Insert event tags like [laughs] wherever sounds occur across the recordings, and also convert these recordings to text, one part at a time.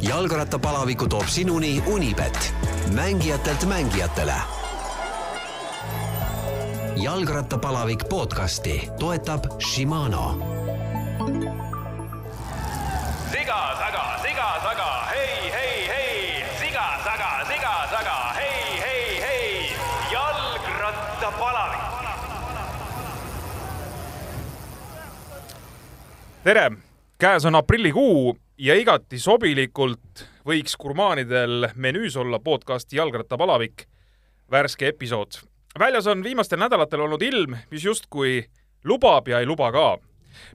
jalgrattapalaviku toob sinuni Unibet, mängijatelt mängijatele. jalgrattapalavik podcasti toetab Shimano. siga taga, siga taga, hei, hei, hei, siga taga, siga taga, hei, hei, hei, jalgrattapalavik. tere, käes on aprillikuu ja igati sobilikult võiks gurmaanidel menüüs olla podcasti Jalgrattapalavik värske episood. väljas on viimastel nädalatel olnud ilm, mis justkui lubab ja ei luba ka.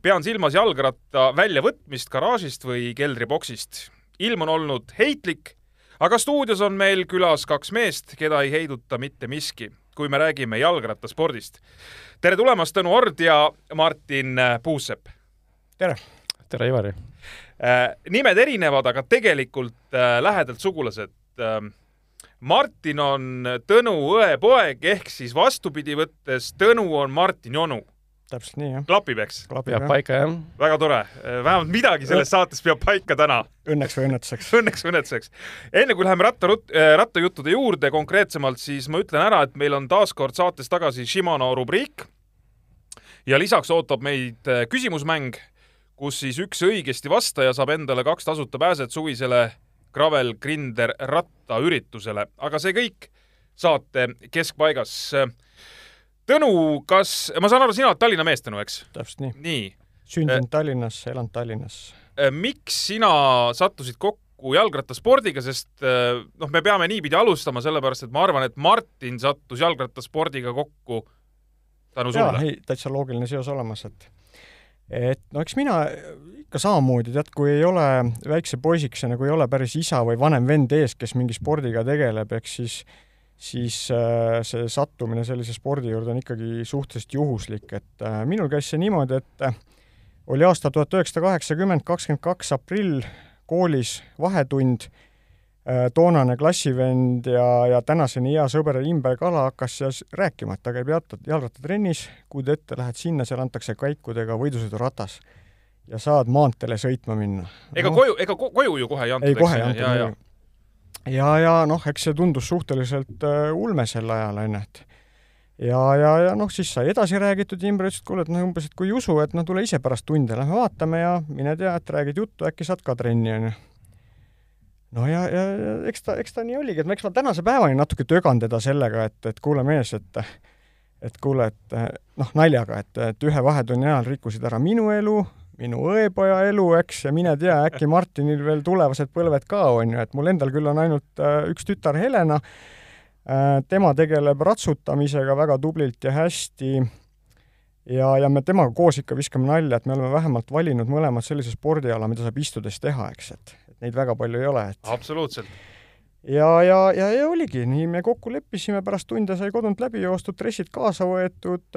pean silmas jalgratta väljavõtmist garaažist või keldriboksist. ilm on olnud heitlik, aga stuudios on meil külas kaks meest, keda ei heiduta mitte miski, kui me räägime jalgrattaspordist. tere tulemast, Tõnu Ord ja Martin Puusepp! tere! tere, Ivari! Nimed erinevad, aga tegelikult äh, lähedalt sugulased. Ähm, Martin on Tõnu õe poeg ehk siis vastupidi võttes Tõnu on Martini onu. täpselt nii, jah. klapib, eks? klapib, peab jah. paika, jah. väga tore, vähemalt midagi selles saates peab paika täna. Õnneks või õnnetuseks. Õnneks või õnnetuseks. enne kui läheme ratta, rattajuttude juurde konkreetsemalt, siis ma ütlen ära, et meil on taas kord saates tagasi Shimano rubriik. ja lisaks ootab meid äh, küsimusmäng, kus siis üks õigesti vastaja saab endale kaks tasuta pääset suvisele Gravel Grinder rattaüritusele, aga see kõik saate keskpaigas. Tõnu, kas, ma saan aru, sina oled Tallinna mees, Tõnu, eks? täpselt nii. nii. sündinud Tallinnas, elanud Tallinnas. miks sina sattusid kokku jalgrattaspordiga, sest noh, me peame niipidi alustama, sellepärast et ma arvan, et Martin sattus jalgrattaspordiga kokku tänu sulle. ei, täitsa loogiline seos olemas, et et no eks mina ikka samamoodi, tead, kui ei ole väikse poisikesena, kui ei ole päris isa või vanem vend ees, kes mingi spordiga tegeleb, eks siis siis äh, see sattumine sellise spordi juurde on ikkagi suhteliselt juhuslik, et äh, minul käis see niimoodi, et äh, oli aasta tuhat üheksasada kaheksakümmend, kakskümmend kaks aprill, koolis vahetund, toonane klassivend ja, ja tänaseni hea sõber Imbe Kala hakkas siis rääkima, et ta käib jalta, jalgrattatrennis, kujuta ette, lähed sinna, seal antakse kaikudega võidusõiduratas ja saad maanteele sõitma minna. ega no, koju, ega ko- koju ju kohe ei antud, kohe ei ja, ja, ja, ja noh, eks see tundus suhteliselt äh, ulme sel ajal, onju, et ja, ja, ja noh, siis sai edasi räägitud, Imre ütles, et kuule, et noh, umbes, et kui ei usu, et no tule ise pärast tunde, lähme vaatame ja mine tea, et räägid juttu, äkki saad ka trenni, onju. No ja, ja, ja eks ta, eks ta nii oligi, et eks ma tänase päevani natuke tögan teda sellega, et, et kuule mees, et et kuule, et noh, naljaga, et, et ühe vahetunni ajal rikkusid ära minu elu, minu õepoja elu, eks, ja mine tea, äkki Martinil veel tulevased põlved ka, on ju, et mul endal küll on ainult äh, üks tütar, Helena. Äh,, tema tegeleb ratsutamisega väga tublilt ja hästi. Ja, ja me temaga koos ikka viskame nalja, et me oleme vähemalt valinud mõlemad sellise spordiala, mida saab istudes teha, eks, et neid väga palju ei ole, et absoluutselt. ja, ja, ja, ja oligi, nii me kokku leppisime, pärast tunde sai kodunt läbi joostud, dressid kaasa võetud,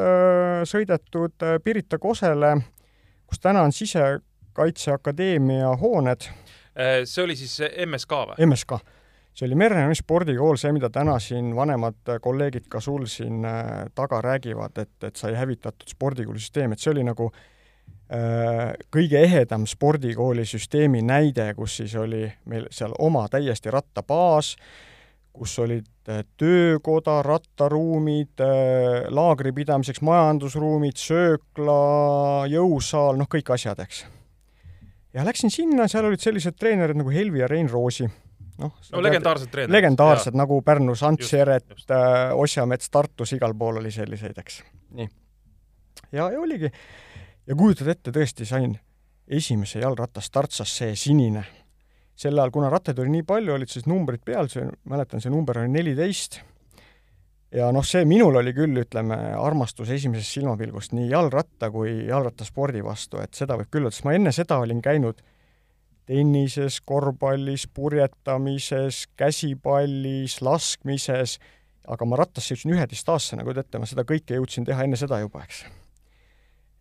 sõidetud äh, Pirita Kosele, kus täna on Sisekaitseakadeemia hooned, Äh, see oli siis MSK või? MSK. see oli Merenaine spordikool, see, mida täna siin vanemad kolleegid ka sul siin äh, taga räägivad, et, et sai hävitatud spordikoolisüsteem, et see oli nagu äh, kõige ehedam spordikoolisüsteemi näide, kus siis oli meil seal oma täiesti rattabaas, kus olid äh, töökoda, rattaruumid, laagri pidamiseks majandusruumid, söökla, jõusaal, noh, kõik asjad, eks. ja läksin sinna, seal olid sellised treenerid nagu Helvi ja Rein Roosi. noh, no legendaarsed treenerid. legendaarsed, nagu Pärnus Ants Jeret. Osjamets, Tartus, igal pool oli selliseid, eks. nii. ja, ja oligi. Ja kujutad ette, tõesti sain esimese jalgratta startsas see sinine. sel ajal, kuna rattaid oli nii palju, olid siis numbrid peal, see, mäletan, see number oli neliteist. ja noh, see minul oli küll, ütleme, armastus esimesest silmapilgust nii jalgratta kui jalgrattaspordi vastu, et seda võib küll öelda, sest ma enne seda olin käinud tennises, korvpallis, purjetamises, käsipallis, laskmises, aga ma rattasse jõudsin üheteistaastasena, kujutad ette, ma seda kõike jõudsin teha enne seda juba, eks.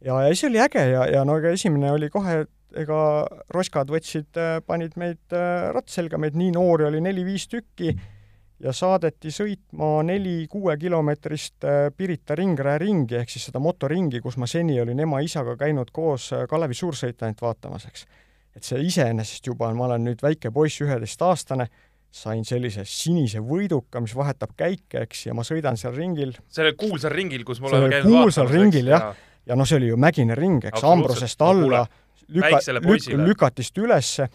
Ja, ja see oli äge ja, ja no ega esimene oli kohe, ega roskad võtsid, panid meid äh, ratt selga, meid nii noori oli neli-viis tükki ja saadeti sõitma neli kuuekilomeetrist äh, Pirita ringraja ringi, ehk siis seda motoringi, kus ma seni olin ema-isaga käinud koos äh, Kalevi suursõita ainult vaatamas, eks. et see iseenesest juba on, ma olen nüüd väike poiss, üheteistaastane, sain sellise sinise võiduka, mis vahetab käike, eks, ja ma sõidan seal ringil sellel kuulsal ringil, kus me oleme käinud kuulsal ringil, jah. ja noh, see oli ju mägine ring, eks. Ambrosest alla, lüka- lük, lükatist ülesse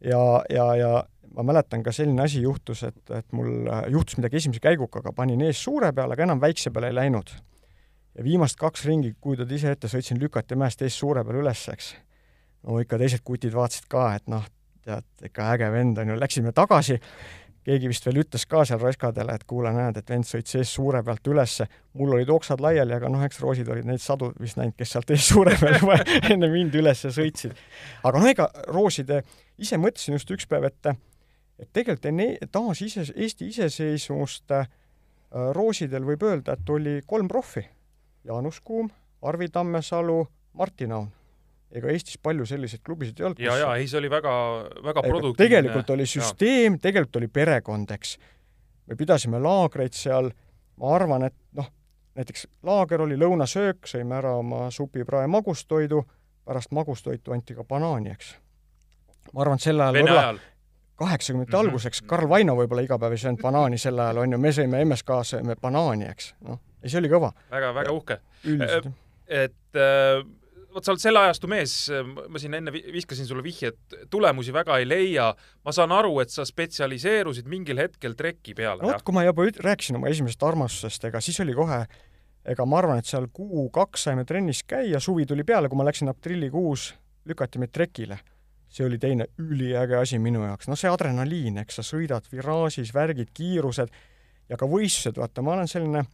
ja, ja, ja ma mäletan ka selline asi juhtus, et, et mul juhtus midagi esimese käiguga, aga panin ees suure peale, aga enam väikse peale ei läinud. ja viimast kaks ringi, kujutad ise ette, sõitsin Lükati mäest ees suure peale üles, eks. no ikka teised kutid vaatasid ka, et noh, tead, ikka äge vend on ju, läksime tagasi, keegi vist veel ütles ka seal raiskadele, et kuule, näed, et vend sõitis ees suure pealt ülesse, mul olid oksad laiali, aga noh, eks roosid olid neid sadu vist näinud, kes sealt ees suure peal [laughs] juba enne mind üles sõitsid. aga no ega rooside, ise mõtlesin just üks päev, et et tegelikult enne taas ise, Eesti iseseisvust äh, roosidel võib öelda, et oli kolm profi. Jaanus Kuum, Arvi Tammesalu, Martin Aun. Ega Eestis palju selliseid klubisid ei olnud. ja, ja ei, see oli väga, väga produktiivne. tegelikult oli süsteem, tegelikult oli perekond, eks. me pidasime laagreid seal, ma arvan, et noh, näiteks laager oli lõunasöök, sõime ära oma supiprae magustoidu, pärast magustoitu anti ka banaani, eks. ma arvan, et sel ajal võib-olla kaheksakümnendate Mhm. alguseks, Karl Vaino võib-olla iga päev ei söönud banaani sel ajal, on ju, me sõime MSK-s sõime banaani, eks, noh, ja see oli kõva. väga, väga uhke. üldiselt et äh, vot sa oled selle ajastu mees, ma siin enne vi- viskasin sulle vihje, et tulemusi väga ei leia. ma saan aru, et sa spetsialiseerusid mingil hetkel treki peale no vot, kui ma juba üt- rääkisin oma esimesest armastusest, ega siis oli kohe, ega ma arvan, et seal kuu-kaks saime trennis käia, suvi tuli peale, kui ma läksin aprillikuus, lükati meid trekile. see oli teine üliäge asi minu jaoks, no see adrenaliin, eks sa sõidad viraažis, värgid, kiirused ja ka võistlused, vaata, ma olen selline,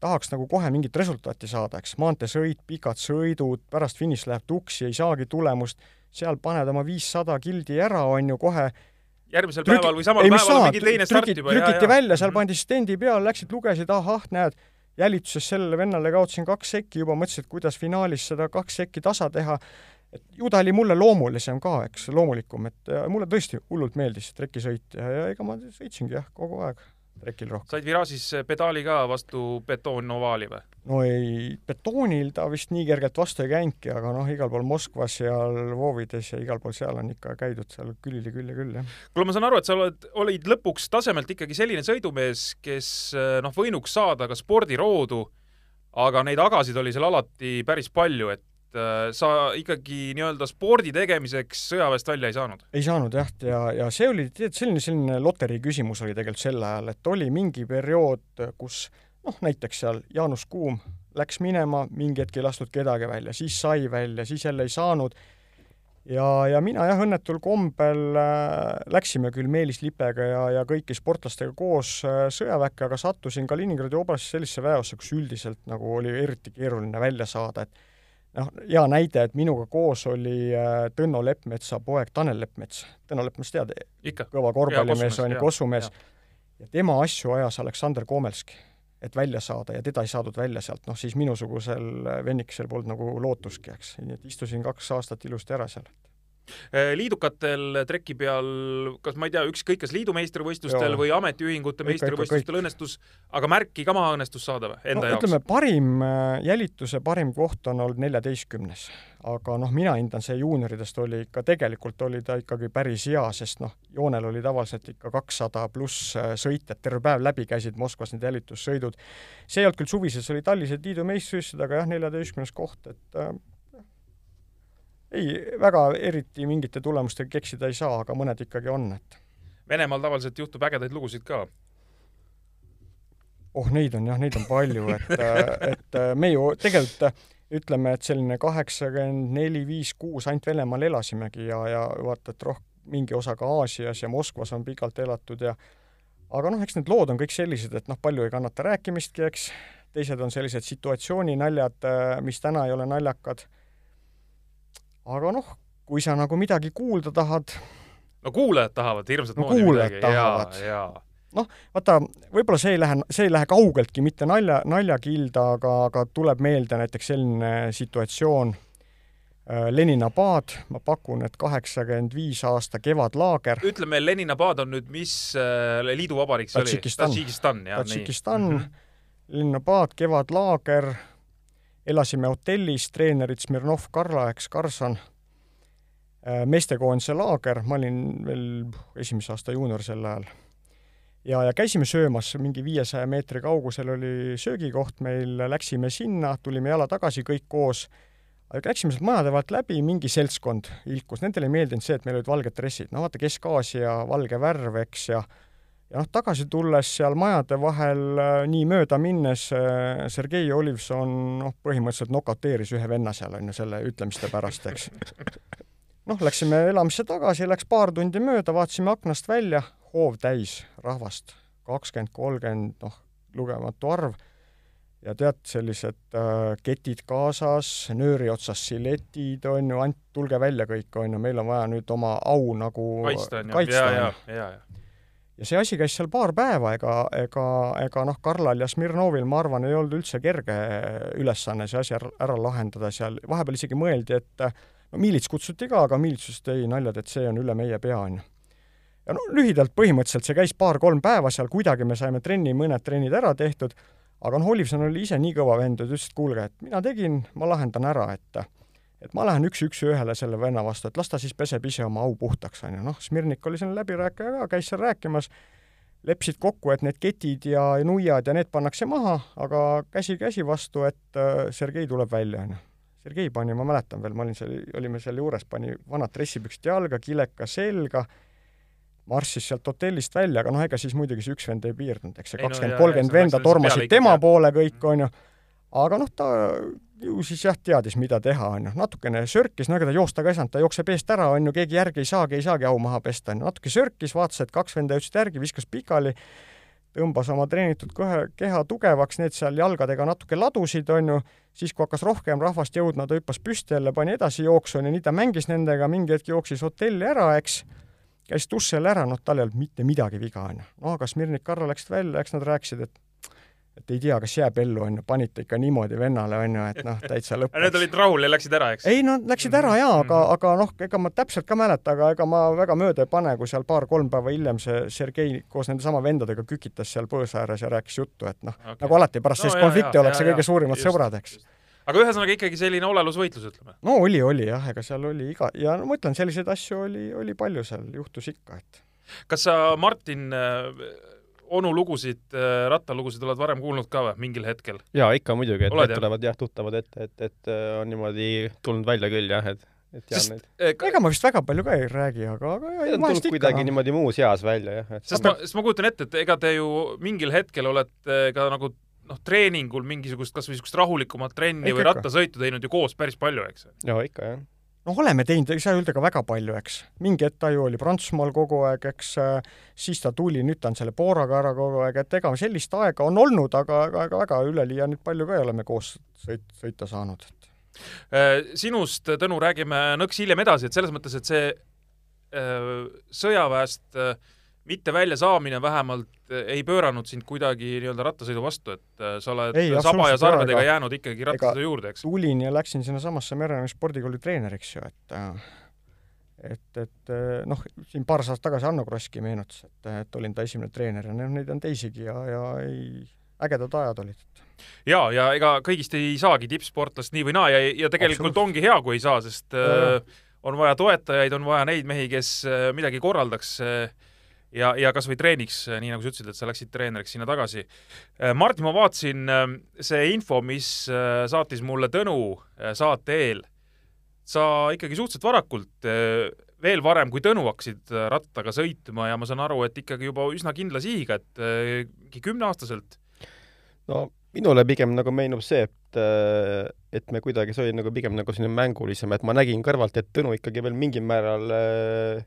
tahaks nagu kohe mingit resultaati saada, eks, maanteesõit, pikad sõidud, pärast finiš läheb tuksi, ei saagi tulemust, seal paned oma viissada kildi ära, on ju, kohe järgmisel Trüki- päeval või samal ei, päeval on sa, mingi teine start juba. trükiti välja, seal Mhm. pandi stendi peal, läksid, lugesid, ahah, näed, jälituses sellele vennale kaotasin kaks sekki juba, mõtlesin, et kuidas finaalis seda kaks sekki tasa teha. et ju ta oli mulle loomulisem ka, eks, loomulikum, et mulle tõesti hullult meeldis trekisõit ja, ja ega ma sõitsingi jah, kogu aeg trekil rohkem. said viraažis pedaali ka vastu betoonovaali või? no ei, betoonil ta vist nii kergelt vastu ei käinudki, aga noh, igal pool Moskvas ja Lvovides ja igal pool seal on ikka käidud seal külili küll ja küll, jah. kuule, ma saan aru, et sa oled, olid lõpuks tasemelt ikkagi selline sõidumees, kes eh, noh, võinuks saada ka spordiroodu, aga neid agasid oli seal alati päris palju, et eh, sa ikkagi nii-öelda spordi tegemiseks sõjaväest välja ei saanud. ei saanud jah, ja, ja see oli tead selline, selline loterii küsimus oli tegelikult sel ajal, et oli mingi periood, kus noh, näiteks seal Jaanus Kuum läks minema, mingi hetk ei lastud kedagi välja, siis sai välja, siis jälle ei saanud. ja, ja mina jah, õnnetul kombel äh, läksime küll Meelis Lipega ja, ja kõiki sportlastega koos äh, sõjaväkke, aga sattusin Kaliningradi oblastis sellisesse väeossa, kus üldiselt nagu oli eriti keeruline välja saada, et noh, hea näide, et minuga koos oli äh, Tõnno Leppmetsa poeg Tanel Leppmets. Tõnno Leppmets tead, kõva korvpallimees on ju, kossumees. ja tema asju ajas Aleksander Komelski, et välja saada ja teda ei saadud välja sealt, noh siis minusugusel vennikesel polnud nagu lootustki, eks, nii et istusin kaks aastat ilusti ära seal. Eh, liidukatel treki peal, kas ma ei tea, ükskõik kas liidu meistrivõistlustel Jaa. või ametiühingute meistrivõistlustel õnnestus, aga märki ka maha õnnestus saada või enda no jaoks ütleme,? parim äh, jälituse parim koht on olnud neljateistkümnes, aga noh, mina hindan see juunioridest oli ikka, tegelikult oli ta ikkagi päris hea, sest noh, joonel oli tavaliselt ikka kakssada pluss äh, sõitjat, terve päev läbi käisid Moskvas need jälitussõidud. see ei olnud küll suvised, see oli tallised liidu meistrivõistlused, aga jah, neljateistkümnes koht, et äh, ei, väga eriti mingite tulemustega keksida ei saa, aga mõned ikkagi on, et Venemaal tavaliselt juhtub ägedaid lugusid ka. oh, neid on jah, neid on palju, et, [laughs] et äh, me ju tegelikult äh, ütleme, et selline kaheksakümmend neli, viis, kuus ainult Venemaal elasimegi ja, ja vaata, et roh-, mingi osa ka Aasias ja Moskvas on pikalt elatud ja aga noh, eks need lood on kõik sellised, et noh, palju ei kannata rääkimistki, eks, teised on sellised situatsiooninäljad, mis täna ei ole naljakad. Aga noh, kui sa nagu midagi kuulda tahad, no kuulajad tahavad hirmsat No moodi midagi tahavad. ja, ja vaata, võib-olla see ei lähe, see ei lähe kaugeltki mitte nalja, naljakilda, aga, aga tuleb meelde näiteks selline situatsioon, Lenina paad, ma pakun, et kaheksakümmend viis aasta kevadlaager, ütleme, Leninabad on nüüd mis äh, liiduvabariik see oli? Tadžikistan. Tadžikistan, jah. Tadžikistan mm. -hmm. Lenina paad, kevadlaager, elasime hotellis, treenerid Smirnov, Karla, eks, Karlsson. meestekoondise laager, ma olin veel esimese aasta juunior sel ajal. ja, ja käisime söömas, mingi viiesaja meetri kaugusel oli söögikoht meil, läksime sinna, tulime jala tagasi kõik koos, läksime sealt majade vahelt läbi, mingi seltskond ilkus, nendele ei meeldinud see, et meil olid valged dressid, no vaata, Kesk-Aasia valge värv, eks, ja ja noh, tagasi tulles seal majade vahel äh, nii mööda minnes äh, Sergei Olivson noh, põhimõtteliselt nokauteeris ühe venna seal, on ju, selle ütlemiste pärast, eks. noh, läksime elamisse tagasi, läks paar tundi mööda, vaatasime aknast välja, hoov täis rahvast, kakskümmend, kolmkümmend, noh, lugematu arv, ja tead, sellised äh, ketid kaasas, nööri otsas siletid, on ju, ant-, tulge välja kõik, on ju, meil on vaja nüüd oma au nagu kaitsta, on ju, ja, ja, ja, ja ja see asi käis seal paar päeva, ega, ega, ega noh, Karlal ja Smirnovil, ma arvan, ei olnud üldse kerge ülesanne see asi ära, ära lahendada seal, vahepeal isegi mõeldi, et no miilits kutsuti ka, aga miilits ütles, et ei, naljad, et see on üle meie pea, on ju. ja no lühidalt põhimõtteliselt see käis paar-kolm päeva seal, kuidagi me saime trenni, mõned trennid ära tehtud, aga noh, Olivson oli ise nii kõva vend, et ütles, et kuulge, et mina tegin, ma lahendan ära, et et ma lähen üks-üks ühele selle venna vastu, et las ta siis peseb ise oma au puhtaks, on ju, noh, Smirnik oli selline läbirääkija ka, käis seal rääkimas, leppisid kokku, et need ketid ja nuiad ja need pannakse maha, aga käsi käsi vastu, et äh, Sergei tuleb välja, on ju. Sergei pani, ma mäletan veel, ma olin seal, olime seal juures, pani vanad dressipüksid jalga, kileka selga, marssis sealt hotellist välja, aga noh, ega siis muidugi see üks vend ei piirdunud, eks see no kakskümmend, jaa, kolmkümmend venda tormasid tema ikkagi, poole kõik, on ju, aga noh, ta ju siis jah, teadis, mida teha, on ju, natukene sörkis, no ega ta joosta ka ei saanud, ta jookseb eest ära, on ju, keegi järgi ei saagi, ei saagi au maha pesta, on ju, natuke sörkis, vaatas, et kaks venda jõudsid järgi, viskas pikali, tõmbas oma treenitud kõhe, keha tugevaks, need seal jalgadega natuke ladusid, on ju, siis kui hakkas rohkem rahvast jõudma, ta hüppas püsti jälle, pani edasi jooksu, on ju, nii ta mängis nendega, mingi hetk jooksis hotelli ära, eks, käis all ära, noh, tal ei olnud mitte midagi viga, on ju. no aga Smirnik, Karla läksid välja, eks nad rääkisid, et et ei tea, kas jääb ellu, on ju, panite ikka niimoodi vennale, on ju, et noh, täitsa [laughs] lõpp. need olid rahul ja läksid ära, eks? ei, nad läksid ära jaa, aga Mhm. aga noh, ega ma täpselt ka mäleta, aga ega ma väga mööda ei pane, kui seal paar-kolm päeva hiljem see Sergei koos nende sama vendadega kükitas seal põõsa ääres ja rääkis juttu, et noh okay., nagu alati pärast No sellist konflikti ollakse kõige jaa. suurimad Just, sõbrad, eks. aga ühesõnaga ikkagi selline olelusvõitlus, ütleme. no oli, oli jah, ega seal oli iga, ja no ma ütlen, selliseid asju oli, oli palju seal, juhtus ikka, et kas sa, Martin, onu lugusid, rattalugusid oled varem kuulnud ka või, mingil hetkel? jaa, ikka muidugi, et need tulevad jah, tuttavad ette, et, et äh, on niimoodi tulnud välja küll jah, et, et tean sest neid. ega ma vist väga palju ka ei räägi, aga, aga jah, on vahest ikka kuidagi noh. niimoodi muus eas välja jah, sest ma, sest ma kujutan ette, et ega te ju mingil hetkel olete ka nagu noh, treeningul mingisugust kas või niisugust rahulikumat trenni Ikka, või rattasõitu teinud ju koos päris palju, eks? jaa, ikka jah. Noh, oleme teinud, ei saa öelda ka väga palju, eks. mingi hetk ta ju oli Prantsusmaal kogu aeg, eks, äh, siis ta tuli, nüüd ta on selle Booraga ära kogu aeg, et ega sellist aega on olnud, aga, aga, aga väga üleliia nüüd palju ka ei ole me koos sõit, sõita saanud. Äh, sinust, Tõnu, räägime nõks hiljem edasi, et selles mõttes, et see äh, sõjaväest äh, mitte väljasaamine vähemalt äh, ei pööranud sind kuidagi nii-öelda rattasõidu vastu, et äh, sa oled Ei, saba ja sarvedega ega- jäänud ikkagi rattasõidu juurde, eks? tulin ja läksin sinnasamasse Meremehe spordikooli treeneriks ju, et äh, et, et noh, siin paar aastat tagasi Hanno Kroski meenutas, et, et olin ta esimene treener ja neid on teisigi ja, ja ei, ägedad ajad olid. ja, ja ega kõigist ei saagi tippsportlast nii või naa ja, ja tegelikult Absoluutselt. ongi hea, kui ei saa, sest Jaa, äh, on vaja toetajaid, on vaja neid mehi, kes midagi korraldaks äh, ja, ja kas või treeniks, äh, nii nagu sa ütlesid, et sa läksid treeneriks sinna tagasi. Martin, ma vaatasin äh, see info, mis äh, saatis mulle Tõnu äh, saate eel. sa ikkagi suhteliselt varakult, äh, veel varem kui Tõnu hakkasid äh, rattaga sõitma ja ma saan aru, et ikkagi juba üsna kindla sihiga, et äh, mingi kümneaastaselt no minule pigem nagu meenub see, et äh, et me kuidagi, see oli nagu pigem nagu selline mängulisem, et ma nägin kõrvalt, et Tõnu ikkagi veel mingil määral äh,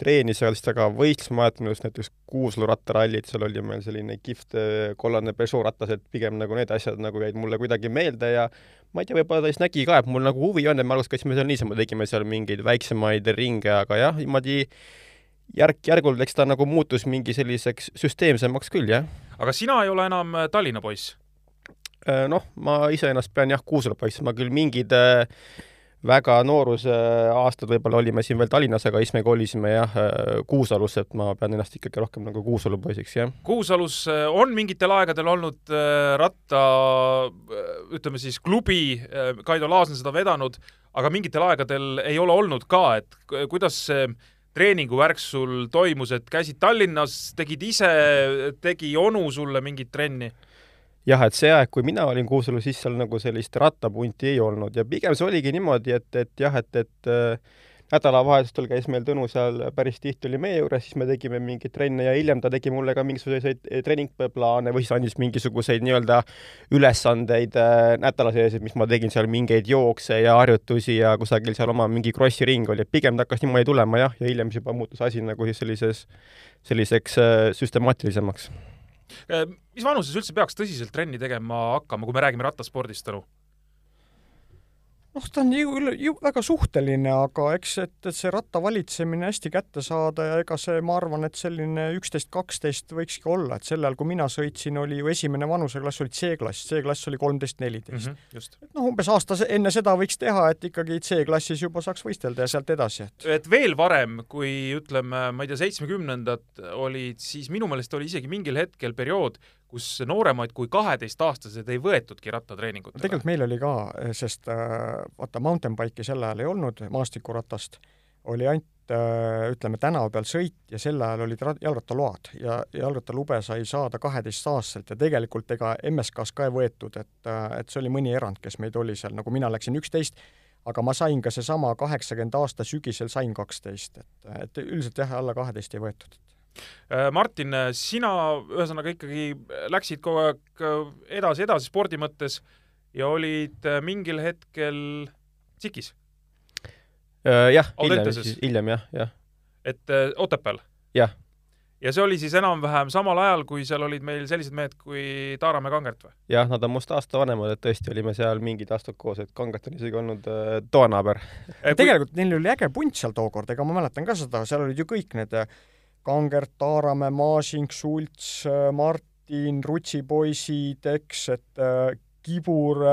treenis seal, siis ta ka võistles, ma mäletan just näiteks Kuuslu rattarallit, seal oli meil selline kihvt äh, kollane Peugeot ratas, et pigem nagu need asjad nagu jäid mulle kuidagi meelde ja ma ei tea, võib-olla ta siis nägi ka, et mul nagu huvi on, et me alguses käisime seal niisama, tegime seal mingeid väiksemaid ringe, aga jah, niimoodi järk-järgult, eks ta nagu muutus mingi selliseks süsteemsemaks küll, jah. aga sina ei ole enam äh, Tallinna poiss? Äh, noh, ma iseennast pean jah, Kuusula poiss, ma küll mingid äh, väga nooruse aastad võib-olla olime siin veel Tallinnas, aga siis me kolisime jah, Kuusalusse, et ma pean ennast ikkagi rohkem nagu Kuusalu poisiks, jah. Kuusalus äh, on mingitel aegadel olnud äh, ratta, äh, ütleme siis klubi, Kaido Laas on seda vedanud, aga mingitel aegadel ei ole olnud ka, et kuidas see treeninguvärk sul toimus, et käisid Tallinnas, tegid ise, tegi onu sulle mingit trenni? Jah, et see aeg, kui mina olin Kuusalu, siis seal nagu sellist rattapunti ei olnud. Ja pigem see oligi niimoodi, et, et jah, et, et äh, nädalavahetustel käis meil Tõnu seal päris tihti oli meie juures, siis me tegime mingeid trenne ja hiljem ta tegi mulle ka mingisuguseid eh, treeningplaane või siis andis mingisuguseid nii-öelda ülesandeid äh, nädala sees, et mis ma tegin seal mingeid jookse ja harjutusi ja kusagil seal oma mingi krossi ring oli, et pigem ta hakkas niimoodi tulema jah, ja hiljem siis juba muutus asi nagu siis sellises, selliseks äh, süstemaatilisemaks. Äh, mis vanuses üldse peaks tõsiselt trenni tegema hakkama, kui me räägime rattaspordist, Tõnu? Noh, ta on ju, ju väga suhteline, aga eks, et, see ratta valitsemine hästi kätte saada ja ega see, ma arvan, et selline üksteist, kaksteist võikski olla, et sel ajal, kui mina sõitsin, oli ju esimene vanuseklass oli C-klass, C-klass oli kolmteist, neliteist. Mhm, et noh, umbes aasta enne seda võiks teha, et ikkagi C-klassis juba saaks võistelda ja sealt edasi, et et veel varem, kui ütleme, ma ei tea, seitsmekümnendad olid, siis minu meelest oli isegi mingil hetkel periood, kus nooremaid kui kaheteistaastased ei võetudki rattatreeningutele. tegelikult meil oli ka, sest äh, vaata, mountain bike'i sel ajal ei olnud, maastikuratast, oli ainult äh, ütleme, tänava peal sõit ja sel ajal olid jalgrattaload ja jalgrattalube sai saada kaheteistaastaselt ja tegelikult ega MSK-s ka ei võetud, et, äh, et see oli mõni erand, kes meid oli seal, nagu mina läksin üksteist, aga ma sain ka seesama kaheksakümmend aasta sügisel sain kaksteist, et, et üldiselt jah, alla kaheteist ei võetud Martin, sina ühesõnaga ikkagi läksid kogu aeg edasi-edasi spordi mõttes ja olid äh, mingil hetkel Tsikis? Äh, jah, hiljem hiljem jah, jah. et Otepääl? jah. ja see oli siis enam-vähem samal ajal, kui seal olid meil sellised mehed kui Taaramäe Kangert või? jah, nad on must aasta vanemad, et tõesti olime seal mingid aastad koos, et Kangert on isegi olnud äh, toanaaber kui... tegelikult neil oli äge punt seal tookord, ega ma mäletan ka seda, seal olid ju kõik need äh, Kangert, Taaramäe, Maasing, Sults, äh, Martin, Rutsi poisid, eks, et äh, Kibur,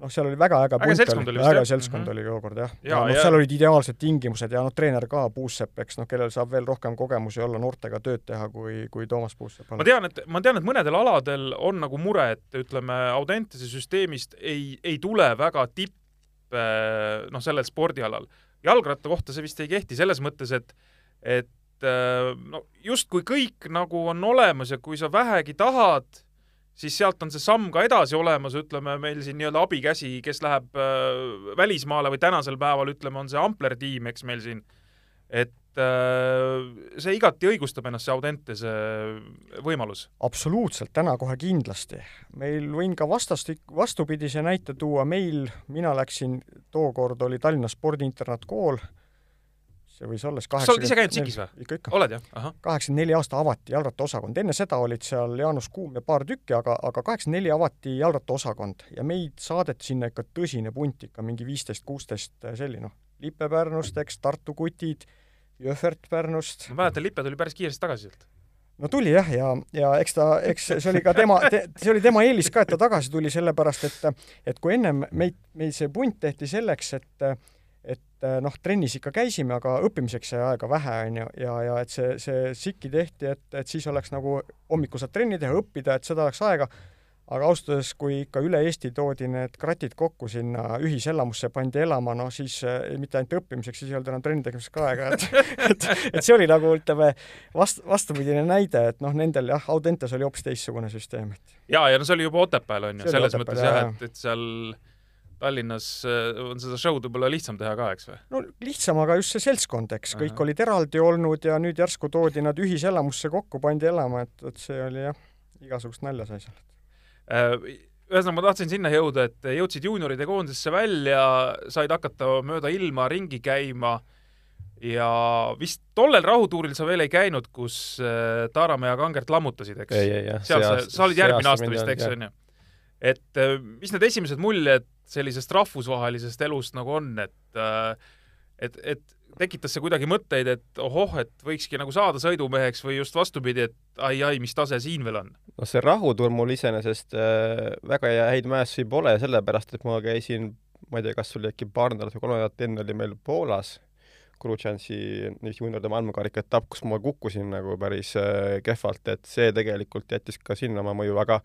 noh, seal oli väga äge äge seltskond oli vist, äge seltskond mm -hmm. oli tookord jah. ja, ja noh, seal olid ideaalsed tingimused ja noh, treener ka, Puusepp, eks noh, kellel saab veel rohkem kogemusi olla noortega tööd teha, kui, kui Toomas Puusepp. ma tean, et, ma tean, et mõnedel aladel on nagu mure, et ütleme, Audentese süsteemist ei, ei tule väga tipp äh, noh, sellel spordialal. jalgratta kohta see vist ei kehti selles mõttes, et et et äh, no justkui kõik nagu on olemas ja kui sa vähegi tahad, siis sealt on see samm ka edasi olemas, ütleme meil siin nii-öelda abikäsi, kes läheb äh, välismaale või tänasel päeval ütleme, on see Ampler tiim, eks meil siin, et äh, see igati õigustab ennast, see Audentese võimalus. absoluutselt, täna kohe kindlasti. meil võin ka vastastik-, vastupidise näite tuua, meil, mina läksin, tookord oli Tallinna spordiinternatkool see võis olla siis kaheksakümmend sa oled ise käinud Tsikis või? ikka, ikka. oled jah? kaheksakümmend neli aasta avati jalgrattaosakond, enne seda olid seal Jaanus Kuum ja paar tükki, aga, aga kaheksakümmend neli avati jalgrattaosakond ja meid saadeti sinna ikka tõsine punt, ikka mingi viisteist, kuusteist selline, noh, Lippe Pärnust, eks, Tartu kutid, Jõhvert Pärnust. ma mäletan, Lippe tuli päris kiiresti tagasi sealt no tuli jah, ja, ja eks ta, eks see oli ka tema te,, see oli tema eelis ka, et ta tagasi tuli, sellepärast et et kui ennem meid, meil see punt tehti selleks, et et äh, noh, trennis ikka käisime, aga õppimiseks jäi aega vähe, on ju, ja, ja et see, see SIK-i tehti, et, et siis oleks nagu hommikul saad trenni teha, õppida, et seda oleks aega, aga ausalt öeldes, kui ikka üle Eesti toodi need kratid kokku sinna ühiselamusse, pandi elama, noh siis äh, mitte ainult õppimiseks, siis ei olnud enam trenni tegemiseks ka aega, et [laughs] et, et see oli nagu ütleme, vast-, vastupidine näide, et noh, nendel jah, Audentes oli hoopis teistsugune süsteem, et jaa, ja no see oli juba Otepääl, on ju, selles Otepääl, mõttes jah, et, et seal Tallinnas äh, on seda show'd võib-olla lihtsam teha ka, eks või? no lihtsam, aga just see seltskond, eks, kõik Aha. olid eraldi olnud ja nüüd järsku toodi nad ühiselamusse kokku, pandi elama, et, et see oli jah, igasugust nalja sai seal. Äh, ühesõnaga, ma tahtsin sinna jõuda, et jõudsid juunioride koondisesse välja, said hakata mööda ilma ringi käima ja vist tollel rahutuuril sa veel ei käinud, kus äh, Taaramäe ja Kangert lammutasid, eks? seal sa, sa olid järgmine aasta vist, eks, on ju? Et mis need esimesed muljed sellisest rahvusvahelisest elust nagu on, et äh, et, et tekitas see kuidagi mõtteid, et ohoh, et võikski nagu saada sõidumeheks või just vastupidi, et ai-ai, mis tase siin veel on? no see rahutuur mul iseenesest äh, väga häid mäessusi pole, sellepärast et ma käisin ma ei tea, kas oli äkki paar nädalat või kolm nädalat enne oli meil Poolas Krutšansi juunioride maailmakarika etapp, kus ma kukkusin nagu päris äh, kehvalt, et see tegelikult jättis ka sinna oma mõju, aga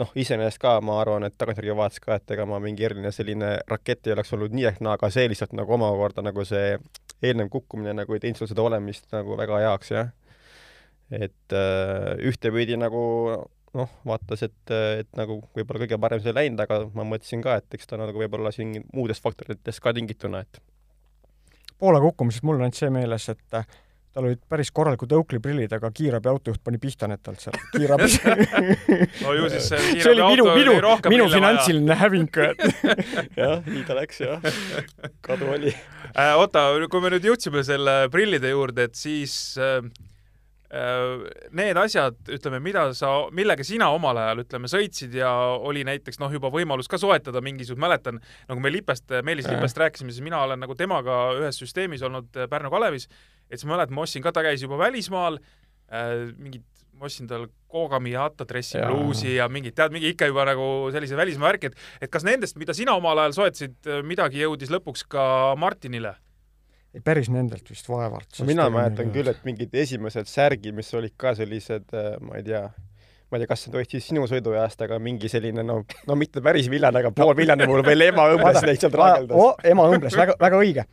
noh, iseenesest ka ma arvan, et tagantjärgi vaadates ka, et ega ma mingi eriline selline rakett ei oleks olnud nii ehk naa, aga see lihtsalt nagu omakorda nagu see eelnev kukkumine nagu ei teinud sul seda olemist nagu väga heaks, jah. et äh, ühtepidi nagu noh, vaatas, et, et nagu võib-olla kõige parem see ei läinud, aga ma mõtlesin ka, et eks ta nagu võib-olla siin muudest faktoritest ka tingituna, et Poola kukkumisest mul on ainult see meeles, et tal olid päris korralikud Oakley prillid, aga kiirabi autojuht pani pihta need talt seal kiirabis no ju siis see see oli minu, minu, minu finantsiline häving [laughs] jah, nii ta läks jah. kadu oli. Äh, oota, kui me nüüd jõudsime selle prillide juurde, et siis äh, äh, need asjad, ütleme, mida sa, millega sina omal ajal, ütleme, sõitsid ja oli näiteks noh, juba võimalus ka soetada mingisugust, mäletan, nagu me Lipest, Meelis Lipest rääkisime, siis mina olen nagu temaga ühes süsteemis olnud Pärnu Kalevis, et siis ma mäletan, ma ostsin ka, ta käis juba välismaal äh,, mingid, ma ostsin tal Kogami Yata dressi Jaa. bluusi ja mingid, tead, mingi ikka juba nagu sellise välismaa värki, et et kas nendest, mida sina omal ajal soetasid, midagi jõudis lõpuks ka Martinile? ei, päris nendelt vist vaevalt. mina mäletan küll, et mingid esimesed särgid, mis olid ka sellised, ma ei tea, ma ei tea, kas olid siis sinu sõiduajast, aga mingi selline no, no mitte päris villane, aga pool villane mul veel ema õmbles neid seal traageldas. oh, ema õmbles, väga, väga õige.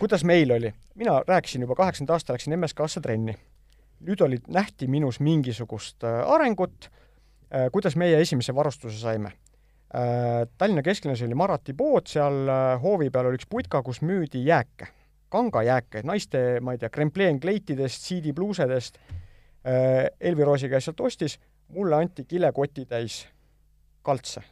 kuidas meil oli? mina rääkisin juba kaheksakümnenda aasta, läksin MSK-sse trenni. nüüd oli, nähti minus mingisugust äh, arengut äh,, kuidas meie esimese varustuse saime äh,. Tallinna kesklinnas oli Marati pood, seal hoovi peal oli üks putka, kus müüdi jääke, kangajääke, naiste, ma ei tea, krempleen-kleitidest, siidipluusedest äh,. Elvi Roosi käis sealt ostis, mulle anti kilekotitäis kaltse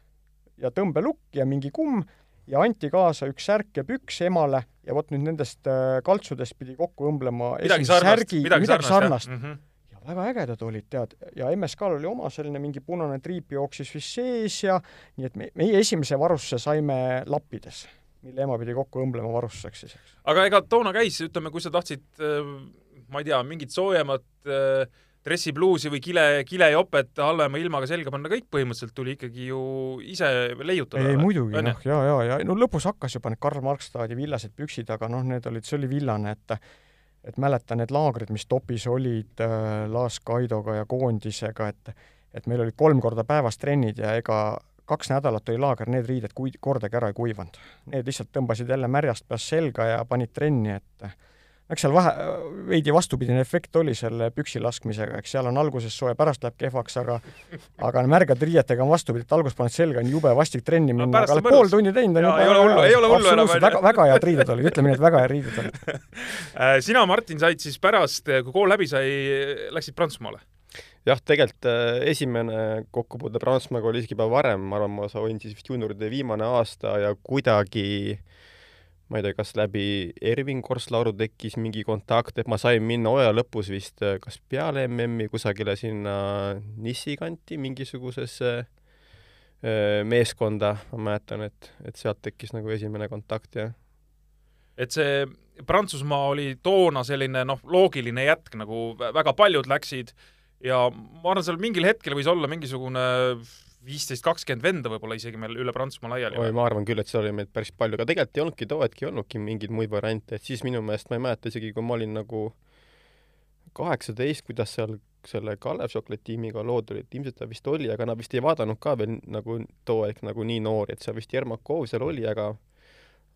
ja tõmbelukk ja mingi kumm ja anti kaasa üks särk ja püks emale ja vot nüüd nendest äh, kaltsudest pidi kokku õmblema midagi sarnast, särgi, midagi sarnast, sarnast. mm? -hmm. ja väga ägedad olid, tead, ja MSK-l oli oma selline mingi punane triip jooksis vist sees ja nii et me, meie esimese varustuse saime lappides, mille ema pidi kokku õmblema varustuseks siis, eks. aga ega toona käis, ütleme, kui sa tahtsid, ma ei tea, mingit soojemat äh, dressipluusi või kile, kilejopet halvema ilmaga selga panna, kõik põhimõtteliselt tuli ikkagi ju ise leiutada. ei muidugi, noh, ja, ja, ja no lõpus hakkas juba need Karl Markstadi villased püksid, aga noh, need olid, see oli villane, et et mäletan need laagrid, mis topis olid äh, Laas Kaidoga ja koondisega, et et meil olid kolm korda päevas trennid ja ega kaks nädalat oli laager, need riided kui-, kordagi ära ei kuivanud. Need lihtsalt tõmbasid jälle märjast peast selga ja panid trenni, et eks seal vahe, veidi vastupidine efekt oli selle püksi laskmisega, eks seal on alguses soe, pärast läheb kehvaks, aga aga märgade riietega on vastupidi, et alguses paned selga, on jube vastik trenni minna no,, aga oled pool tundi teinud, on Jaa, ei ole hullu, ei ole hullu enam, väga, väga head riided olid, ütleme nii, et väga head riided olid. [laughs] Äh, sina, Martin, said siis pärast, kui kool läbi sai, läksid Prantsusmaale? jah, tegelikult äh, esimene kokkupuude Prantsusmaaga oli isegi juba varem, ma arvan, ma olin siis vist juunioride viimane aasta ja kuidagi ma ei tea, kas läbi Ervin Korslauru tekkis mingi kontakt, et ma sain minna hooaja lõpus vist äh, kas peale MM-i kusagile sinna Nissi kanti mingisugusesse äh, meeskonda, ma mäletan, et, et sealt tekkis nagu esimene kontakt, jah. et see Prantsusmaa oli toona selline noh, loogiline jätk, nagu väga paljud läksid ja ma arvan, seal mingil hetkel võis olla mingisugune viisteist, kakskümmend venda võib-olla isegi meil üle Prantsusmaa laiali. oi, ma arvan küll, et seal oli meid päris palju, aga tegelikult ei olnudki too hetk ei olnudki mingeid muid variante, et siis minu meelest ma ei mäleta isegi, kui ma olin nagu kaheksateist, kuidas seal selle Kalev Chocolate tiimiga lood olid, ilmselt ta vist oli, aga nad vist ei vaadanud ka veel nagu too hetk nagu nii noori, et seal vist Jermakov seal oli, aga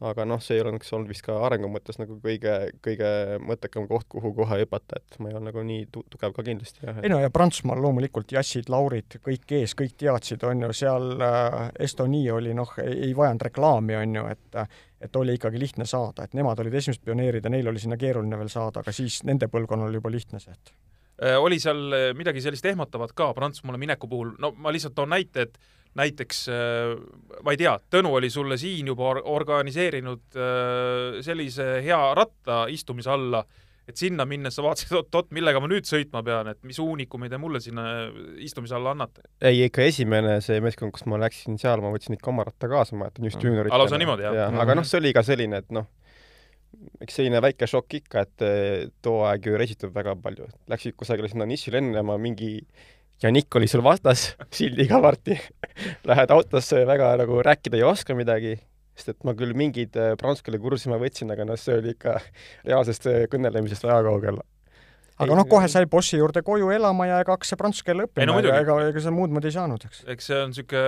aga noh, see ei olnud, vist ka arengu mõttes nagu kõige, kõige mõttekam koht, kuhu kohe hüpata, et ma ei olnud nagu nii tu tugev ka kindlasti, ei no ja Prantsusmaal loomulikult Jassid, Laurid, kõik ees, kõik teadsid, on ju, seal äh, Estonia oli noh, ei vajanud reklaami, on ju, et et oli ikkagi lihtne saada, et nemad olid esimesed pioneerid ja neil oli sinna keeruline veel saada, aga siis nende põlvkonnal oli juba lihtne see, et oli seal midagi sellist ehmatavat ka Prantsusmaale mineku puhul, no ma lihtsalt toon näite, et näiteks ma ei tea, Tõnu oli sulle siin juba or organiseerinud sellise hea ratta istumise alla, et sinna minnes sa vaatasid, oot-oot, millega ma nüüd sõitma pean, et mis uunikumid te mulle sinna istumise alla annate? ei, ikka esimene see meeskond, kus ma läksin seal, ma võtsin ikka oma ratta kaasa, ma mäletan just juuniorit. lausa niimoodi, jah ja,? aga noh, see oli ka selline, et noh, eks selline väike šokk ikka, et eh, too aeg ju reisitud väga palju. Läksid kusagile sinna niši lennama, mingi Janik oli sul vastas [laughs] sildiga varti [laughs] Lähed autosse, väga nagu rääkida ei oska midagi, sest et ma küll mingeid äh, prantsuse keele kursusi ma võtsin, aga noh, see oli ikka reaalsest äh, kõnelemisest väga kaugel. Aga noh, kohe sai bossi juurde koju elama ja ega hakkas see prantsuse keele Ei, no õppima ja ega, ega sa muud moodi ei saanud, eks. eks see on niisugune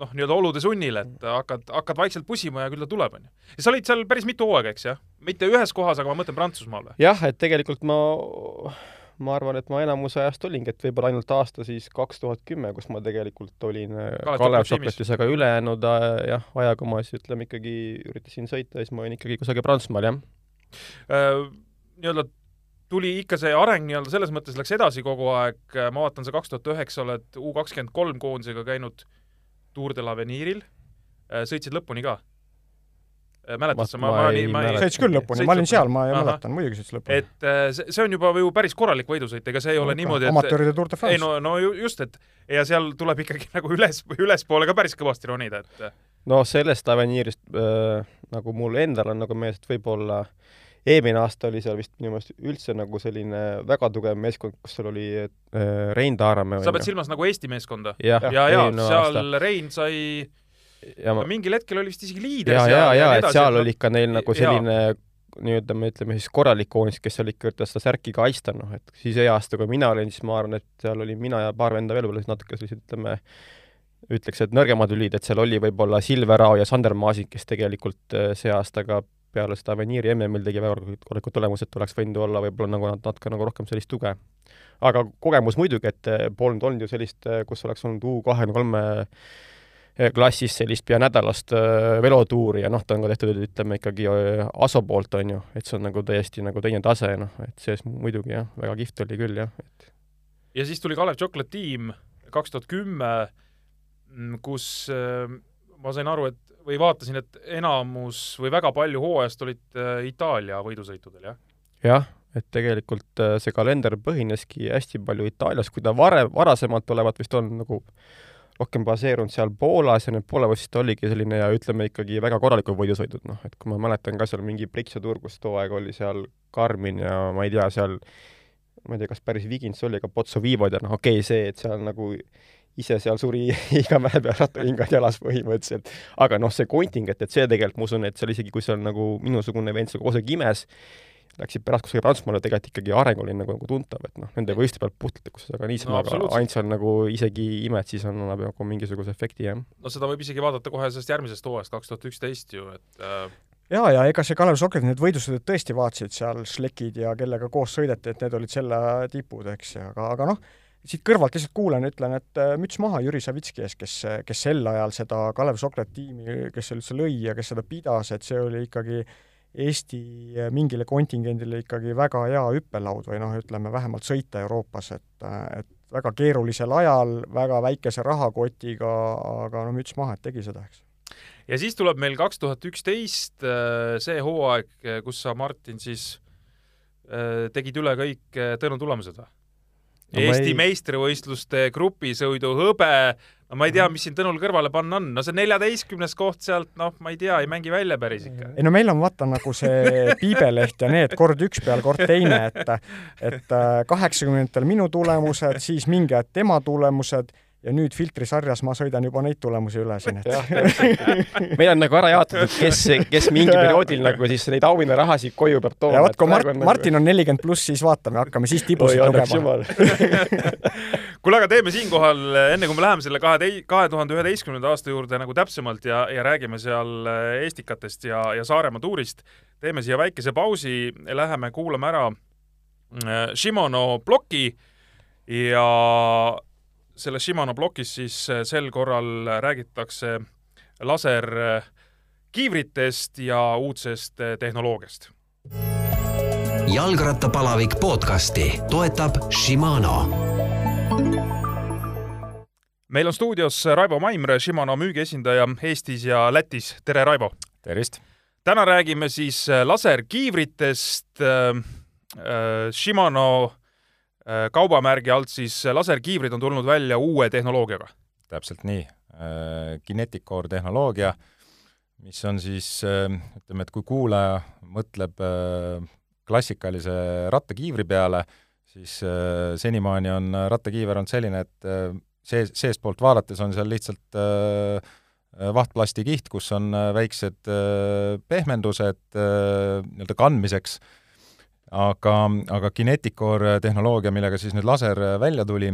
noh, nii-öelda olude sunnil, et hakkad, hakkad vaikselt pusima ja küll ta tuleb, on ju. ja sa olid seal päris mitu hooaega, eks jah? mitte ühes kohas, aga ma mõtlen Prantsusmaal või? jah, et tegelikult ma, ma arvan, et ma enamus ajast olingi, et võib-olla ainult aasta siis kaks tuhat kümme, kus ma tegelikult olin äh, Kalev. Chocolate'is, aga ülejäänud äh, jah, ajaga ma siis ütleme ikkagi üritasin sõita ja siis ma olin ikkagi kusagil Prantsusmaal, jah. Äh, nii-öelda tuli ikka see areng nii-öelda selles mõttes läks edasi kogu aeg, ma vaatan, sa kaks tuhat üheksa oled U kakskümmend kolm koondisega käinud Tour de l'Aveniril, sõitsid lõpuni ka? mäletad sa, ma, Ma ma, ei ma, mäleta. sõits küll lõpuni, ma olin seal, ma Ahah. mäletan, muidugi sõits lõpuni. et äh, see, see on juba ju päris korralik võidusõit, ega see ei ole niimoodi, et amatööride Tour de ei France. no, no ju- just, et ja seal tuleb ikkagi [laughs] nagu üles, ülespoole ka päris kõvasti ronida, et no sellest Avenirist äh, nagu mul endal on nagu meeles, et võib-olla eelmine aasta oli seal vist minu meelest üldse nagu selline väga tugev meeskond, kus seal oli äh, Rein Taaramäe. sa pead silmas nagu Eesti meeskonda? ja, ja eelmine seal aasta. Rein sai, ja ma, mingil hetkel oli vist isegi liider ja, ja, ja, nii et seal oli ikka neil nagu jaa. selline nii-öelda me ütleme siis korralik koonis, kes seal ikka üritas seda särki kaitsta, noh, et siis see aasta, kui mina olin, siis ma arvan, et seal oli mina ja paar venda veel võib-olla natuke sellised, ütleme, ütleks, et nõrgemad lülid, et seal oli võib-olla Silver Rao ja Sander Maasik, kes tegelikult äh, see aasta ka peale seda Aveniri MM-il tegi väga korralikud tulemused, oleks võinud olla võib-olla nagu nat- natuke nagu rohkem sellist tuge. aga kogemus muidugi, et äh, polnud olnud ju sellist, äh, kus oleks olnud U kahekümne kolme eh, klassis sellist pea nädalast velotuuri ja noh, ta on ka tehtud, ütleme ikkagi Aso poolt, on ju, et see on nagu täiesti nagu teine tase, noh, et see muidugi jah, väga kihvt oli küll, jah, et ja siis tuli Kalev Chocolate tiim kaks tuhat kümme, kus äh, ma sain aru, et või vaatasin, et enamus või väga palju hooajast olid äh, Itaalia võidusõitudel, jah? jah, et tegelikult äh, see kalender põhineski hästi palju Itaalias, kui ta varem, varasemalt olevat vist on nagu rohkem baseerunud seal Poolas ja need Poola vist oligi selline ja ütleme ikkagi väga korralikud võidusõidud, noh, et kui ma mäletan ka seal mingi Brixia turg, kus too aeg oli seal Karmin ja ma ei tea, seal ma ei tea, kas päris Vigins oli, aga Pozzo Vivod ja noh, okei okay, see, et seal nagu ise seal suri [laughs] iga mäe peal rattakingad jalas põhimõtteliselt. aga noh, see kontingent, et see tegelikult, ma usun, et seal isegi, kui seal nagu minusugune vend seal koos imes, läksid pärast kusagile Prantsusmaale, tegelikult ikkagi areng oli nagu, nagu tuntav, et noh, nende võistluste pealt sa ka niisama No absoluutselt. ainult seal nagu isegi imed, siis on, annab nagu mingisuguse efekti, jah. no seda võib isegi vaadata kohe sellest järgmisest hooajast, kaks tuhat üksteist ju, et äh, jaa, ja ega see Kalev Sokrat, need võidusõidud tõesti vaatasid seal Šlekid ja kellega koos sõideti, et need olid selle tipud, eks, aga, aga noh, siit kõrvalt lihtsalt kuulan, ütlen, et äh, müts maha Jüri Savitski ees, kes, kes sel ajal seda Kalev Sokrat tiimi, kes selle üldse lõi ja kes seda pidas, et see oli ikkagi Eesti mingile kontingendile ikkagi väga hea hüppelaud või noh, ütleme vähemalt sõita Euroopas, et, et väga keerulisel ajal, väga väikese rahakotiga, aga no müts maha, et tegi seda, eks. ja siis tuleb meil kaks tuhat üksteist see hooaeg, kus sa, Martin, siis äh, tegid üle kõik äh, Tõnu tulemused või? Eesti ei- meistrivõistluste grupisõidu hõbe, no ma ei tea, mis siin Tõnul kõrvale panna on, no see neljateistkümnes koht sealt, noh, ma ei tea, ei mängi välja päris ikka. ei no meil on vaata nagu see [laughs] piibeleht ja need kord üks peal, kord teine, et et kaheksakümnendatel minu tulemused, siis mingi aeg tema tulemused ja nüüd filtrisarjas ma sõidan juba neid tulemusi üle siin, et meil on nagu ära jaotatud, kes, kes mingi perioodil nagu siis neid auhinnarahasid koju peab tooma. ja vot, kui Mart- nagu..., Martin on nelikümmend pluss, siis vaatame, hakkame siis tibusid lugema. [laughs] kuule, aga teeme siinkohal, enne kui me läheme selle kahe, kahe tuhande üheteistkümnenda aasta juurde nagu täpsemalt ja, ja räägime seal äh, Estikatest ja, ja Saaremaa tuurist, teeme siia väikese pausi, läheme kuulame ära äh, Shimano ploki ja selles Shimano plokis siis äh, sel korral räägitakse laserkiivritest ja uudsest äh, tehnoloogiast. jalgrattapalavik podcasti toetab Shimano meil on stuudios Raivo Maimre, Shimano müügiesindaja Eestis ja Lätis. tere, Raivo! tervist! täna räägime siis äh, laserkiivritest äh,. Äh, Shimano äh, kaubamärgi alt siis laserkiivrid on tulnud välja uue tehnoloogiaga. täpselt nii. Kinetic Core tehnoloogia, mis on siis, ütleme, et kui kuulaja mõtleb äh, klassikalise rattakiivri peale, siis äh, senimaani on rattakiiver olnud selline, et äh, sees, seestpoolt vaadates on seal lihtsalt äh, vahtplastikiht, kus on äh, väiksed äh, pehmendused äh, nii-öelda kandmiseks, aga, aga Kineticore tehnoloogia, millega siis nüüd laser välja tuli,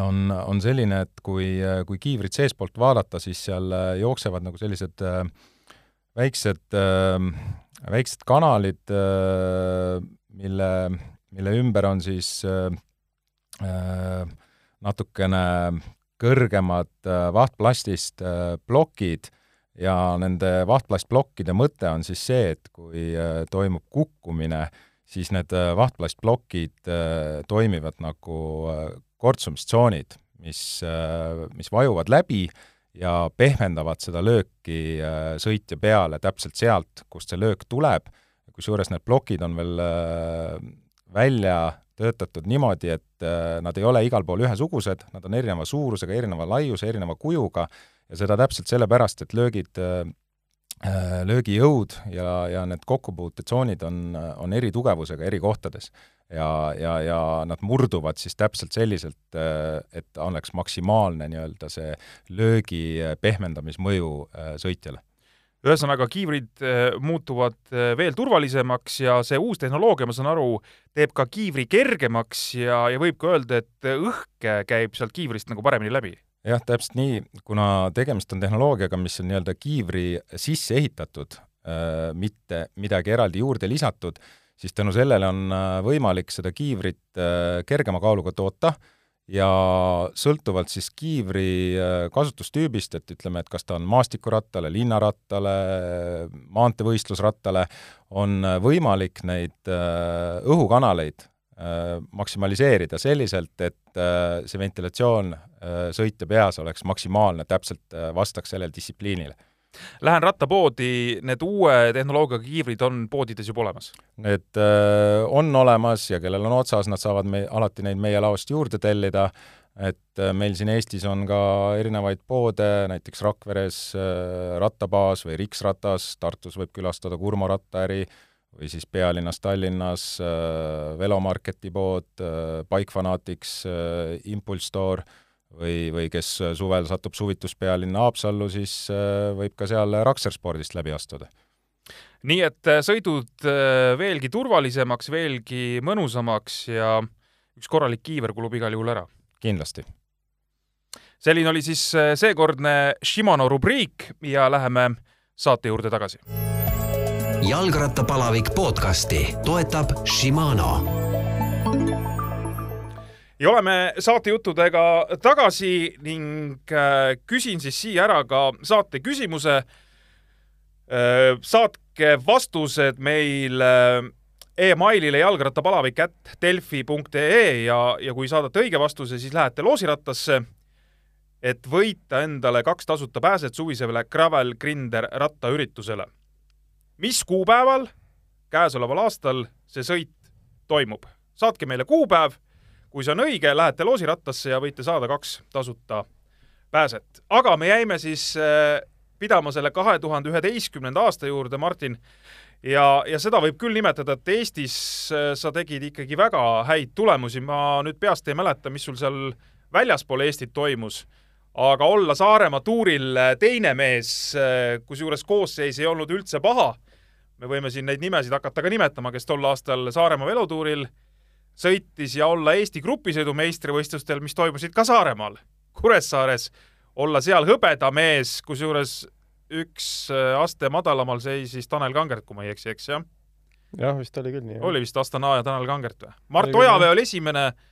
on, on selline, et kui, kui kiivrit seestpoolt vaadata, siis seal jooksevad nagu sellised väiksed, väiksed kanalid, mille, mille ümber on siis natukene kõrgemad äh, vahtplastist äh, plokid. Ja nende vahtplastplokkide mõte on siis see, et kui äh, toimub kukkumine, siis need vahtplastplokid toimivad nagu kortsumistsoonid, mis, mis vajuvad läbi ja pehmendavad seda lööki sõitja peale täpselt sealt, kust see löök tuleb, kusjuures need plokid on veel välja töötatud niimoodi, et äh, nad ei ole igal pool ühesugused, nad on erineva suurusega, erineva laiuse, erineva kujuga ja seda täpselt sellepärast, et löögid, äh, äh, löögijõud ja, ja need kokkupuutetsoonid on, on eri tugevusega eri kohtades. ja, ja, ja nad murduvad siis täpselt selliselt, et oleks maksimaalne nii-öelda see löögi pehmendamismõju sõitjale ühesõnaga, kiivrid äh, muutuvad äh, veel turvalisemaks ja see uus tehnoloogia, ma saan aru, teeb ka kiivri kergemaks ja, ja võib ka öelda, et õhk käib sealt kiivrist nagu paremini läbi. Jah, täpselt nii, kuna tegemist on tehnoloogiaga, mis on nii-öelda kiivri sisse ehitatud, äh, mitte midagi eraldi juurde lisatud, siis tänu sellele on võimalik seda kiivrit kergema kaaluga toota ja sõltuvalt siis kiivri äh, kasutustüübist, et ütleme, et kas ta on maastikurattale, linnarattale, maanteevõistlusrattale, on äh, võimalik neid äh, õhukanaleid maksimaliseerida selliselt, et see ventilatsioon sõitja peas oleks maksimaalne, täpselt vastaks sellele distsipliinile Lähen rattapoodi, need uue tehnoloogiaga kiivrid on poodides juba olemas? Need äh, on olemas ja kellel on otsas, nad saavad me alati neid meie laost juurde tellida, et äh, meil siin Eestis on ka erinevaid poode, näiteks Rakveres äh, Rattabaas või Riksratas, Tartus võib külastada Kurmo rattaäri või siis pealinnas Tallinnas äh, Velomarketi pood äh,, Bike Fanatics äh,, Impulse Store või, või kes suvel satub suvituspealinna Haapsallu, siis äh, võib ka seal Rakser spordist läbi astuda. nii et äh, sõidud äh, veelgi turvalisemaks, veelgi mõnusamaks ja üks korralik kiiver kulub igal juhul ära. kindlasti. selline oli siis seekordne Shimano rubriik ja läheme saate juurde tagasi. Jalgrattapalavik podcasti toetab Shimano ja oleme saatejuttudega tagasi ning äh, küsin siis siia ära ka saate küsimuse. Äh, saatke vastused meil äh, emailile jalgrattapalavik at delfi.ee ja, ja kui saadate õige vastuse, siis lähete loosirattasse, et võita endale kaks tasuta pääset suvisele Gravel Grinder rattaüritusele. Mis kuupäeval käesoleval aastal see sõit toimub? saatke meile kuupäev kui see on õige, lähete loosirattasse ja võite saada kaks tasuta pääset. aga me jäime siis äh, pidama selle kahe tuhande üheteistkümnenda aasta juurde, Martin, ja, ja seda võib küll nimetada, et Eestis äh, sa tegid ikkagi väga häid tulemusi, ma nüüd peast ei mäleta, mis sul seal väljaspool Eestit toimus, aga olla Saaremaa tuuril äh, teine mees, kusjuures koosseis ei olnud üldse paha, me võime siin neid nimesid hakata ka nimetama, kes tol aastal Saaremaa velotuuril sõitis ja olla Eesti grupisõidu meistrivõistlustel, mis toimusid ka Saaremaal, Kuressaares, olla seal hõbedamees, kusjuures üks äh, aste madalamal seisis Tanel Kangert, kui ma ei eksi, eks jah? jah, vist oli küll nii. oli vist Astana ja Tanel Kangert või? Mart Ojavee oli esimene, äh,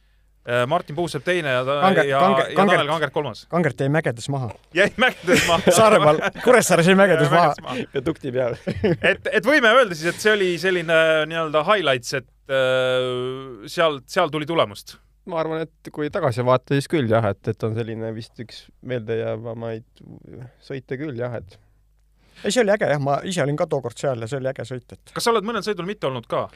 Martin Puusepp teine ja, Kanger, ja, Kanger, ja Tanel Kangert kolmas. Kangert jäi mägedes maha. jäi mägedes maha [laughs] Saaremaal, Kuressaares jäi mägedes maha. ja tukti peal [laughs] et, et võime öelda siis, et see oli selline nii-öelda highlights, et Äh, sealt, seal tuli tulemust? ma arvan, et kui tagasi vaadata, siis küll jah, et, et on selline vist üks meeldejäävamaid sõite küll jah, et ei, see oli äge jah, ma ise olin ka tookord seal ja see oli äge sõit, et kas sa oled mõnel sõidul mitte olnud ka?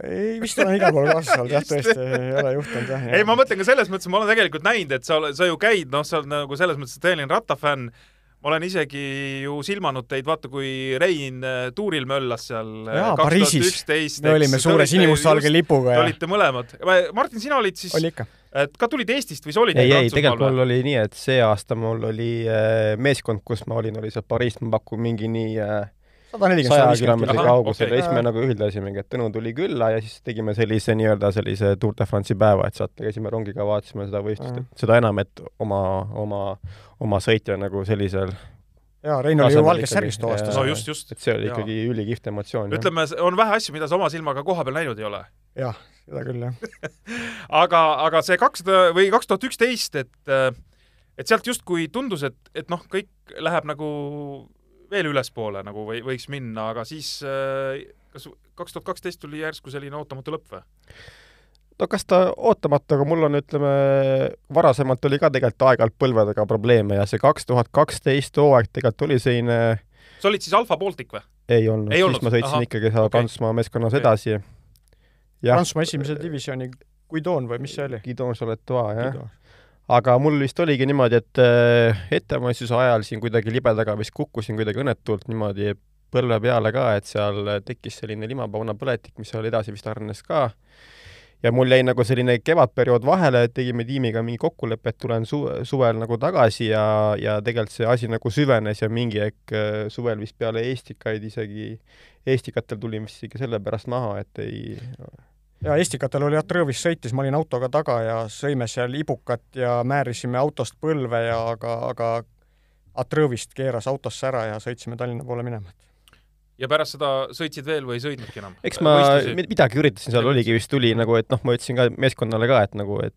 Ei, vist olen igal pool kaasas olnud jah, [laughs] tõesti ei ole juhtunud jah ja.. ei, ma mõtlen ka selles mõttes, ma olen tegelikult näinud, et sa, sa ju käid, noh, sa oled nagu selles mõttes tõeline rattafänn ma olen isegi ju silmanud teid, vaata kui Rein äh, tuuril möllas seal äh, jaa, Pariisis. me olime suure sinimustvalge lipuga ja olite mõlemad. Martin, sina olid siis oli ikka. et ka tulid Eestist või sa olid ei, ei, tegelikult mul oli nii, et see aasta mul oli äh, meeskond, kus ma olin, oli seal Pariis, ma pakun mingi nii äh, sada nelikümmend, saja kilomeetri kaugusel ja siis me nagu ühildasimegi, et Tõnu tuli külla ja siis tegime sellise nii-öelda sellise Tour de France'i päeva, et sealt käisime rongiga, vaatasime seda võistlust Mhm. mm, -hmm. seda enam, et oma, oma, oma sõitja nagu sellisel, jaa, Rein oli ju ikkagi, särgist too aasta. no just, just. et see oli ikkagi ülikihvt emotsioon. ütleme, on vähe asju, mida sa oma silmaga koha peal näinud ei ole. jah, seda küll, jah. [laughs] aga, aga see kakssada või kaks tuhat üksteist, et et sealt justkui tundus, et, et noh, kõik läheb nagu veel ülespoole nagu või võiks minna, aga siis äh, kas kaks tuhat kaksteist tuli järsku selline ootamatu lõpp või? no kas ta ootamatu, aga mul on, ütleme, varasemalt oli ka tegelikult aeg-ajalt põlvedega probleeme ja see kaks tuhat kaksteist hooaeg tegelikult oli selline sa olid siis Alfa Baltic või? ei olnud, Ei siis olnud? ma sõitsin Ahah. ikkagi seal Okei. Prantsusmaa meeskonnas Okei. edasi. Prantsusmaa esimese divisjoni Guidon või mis see oli? Guidon Soletois, jah. Aga mul vist oligi niimoodi, et äh, ettevalmistuse ajal siin kuidagi libedaga vist kukkusin kuidagi õnnetult niimoodi põlve peale ka, et seal tekkis selline limapaunapõletik, mis seal edasi vist arenes ka. ja mul jäi nagu selline kevadperiood vahele, tegime tiimiga mingi kokkuleppe, et tulen su-, suvel nagu tagasi ja, ja tegelikult see asi nagu süvenes ja mingi hetk äh, suvel vist peale Eestikaid isegi, Eestikatel tulin vist isegi sellepärast maha, et ei ja Estikatel oli jah, Trõvis sõitis, ma olin autoga taga ja sõime seal ibukat ja määrisime autost põlve ja aga, aga Atrõvist keeras autosse ära ja sõitsime Tallinna poole minema. ja pärast seda sõitsid veel või ei sõitnudki enam? eks ma mi- midagi üritasin seal, oligi vist tuli nagu, et noh, ma ütlesin ka meeskonnale ka, et nagu, et,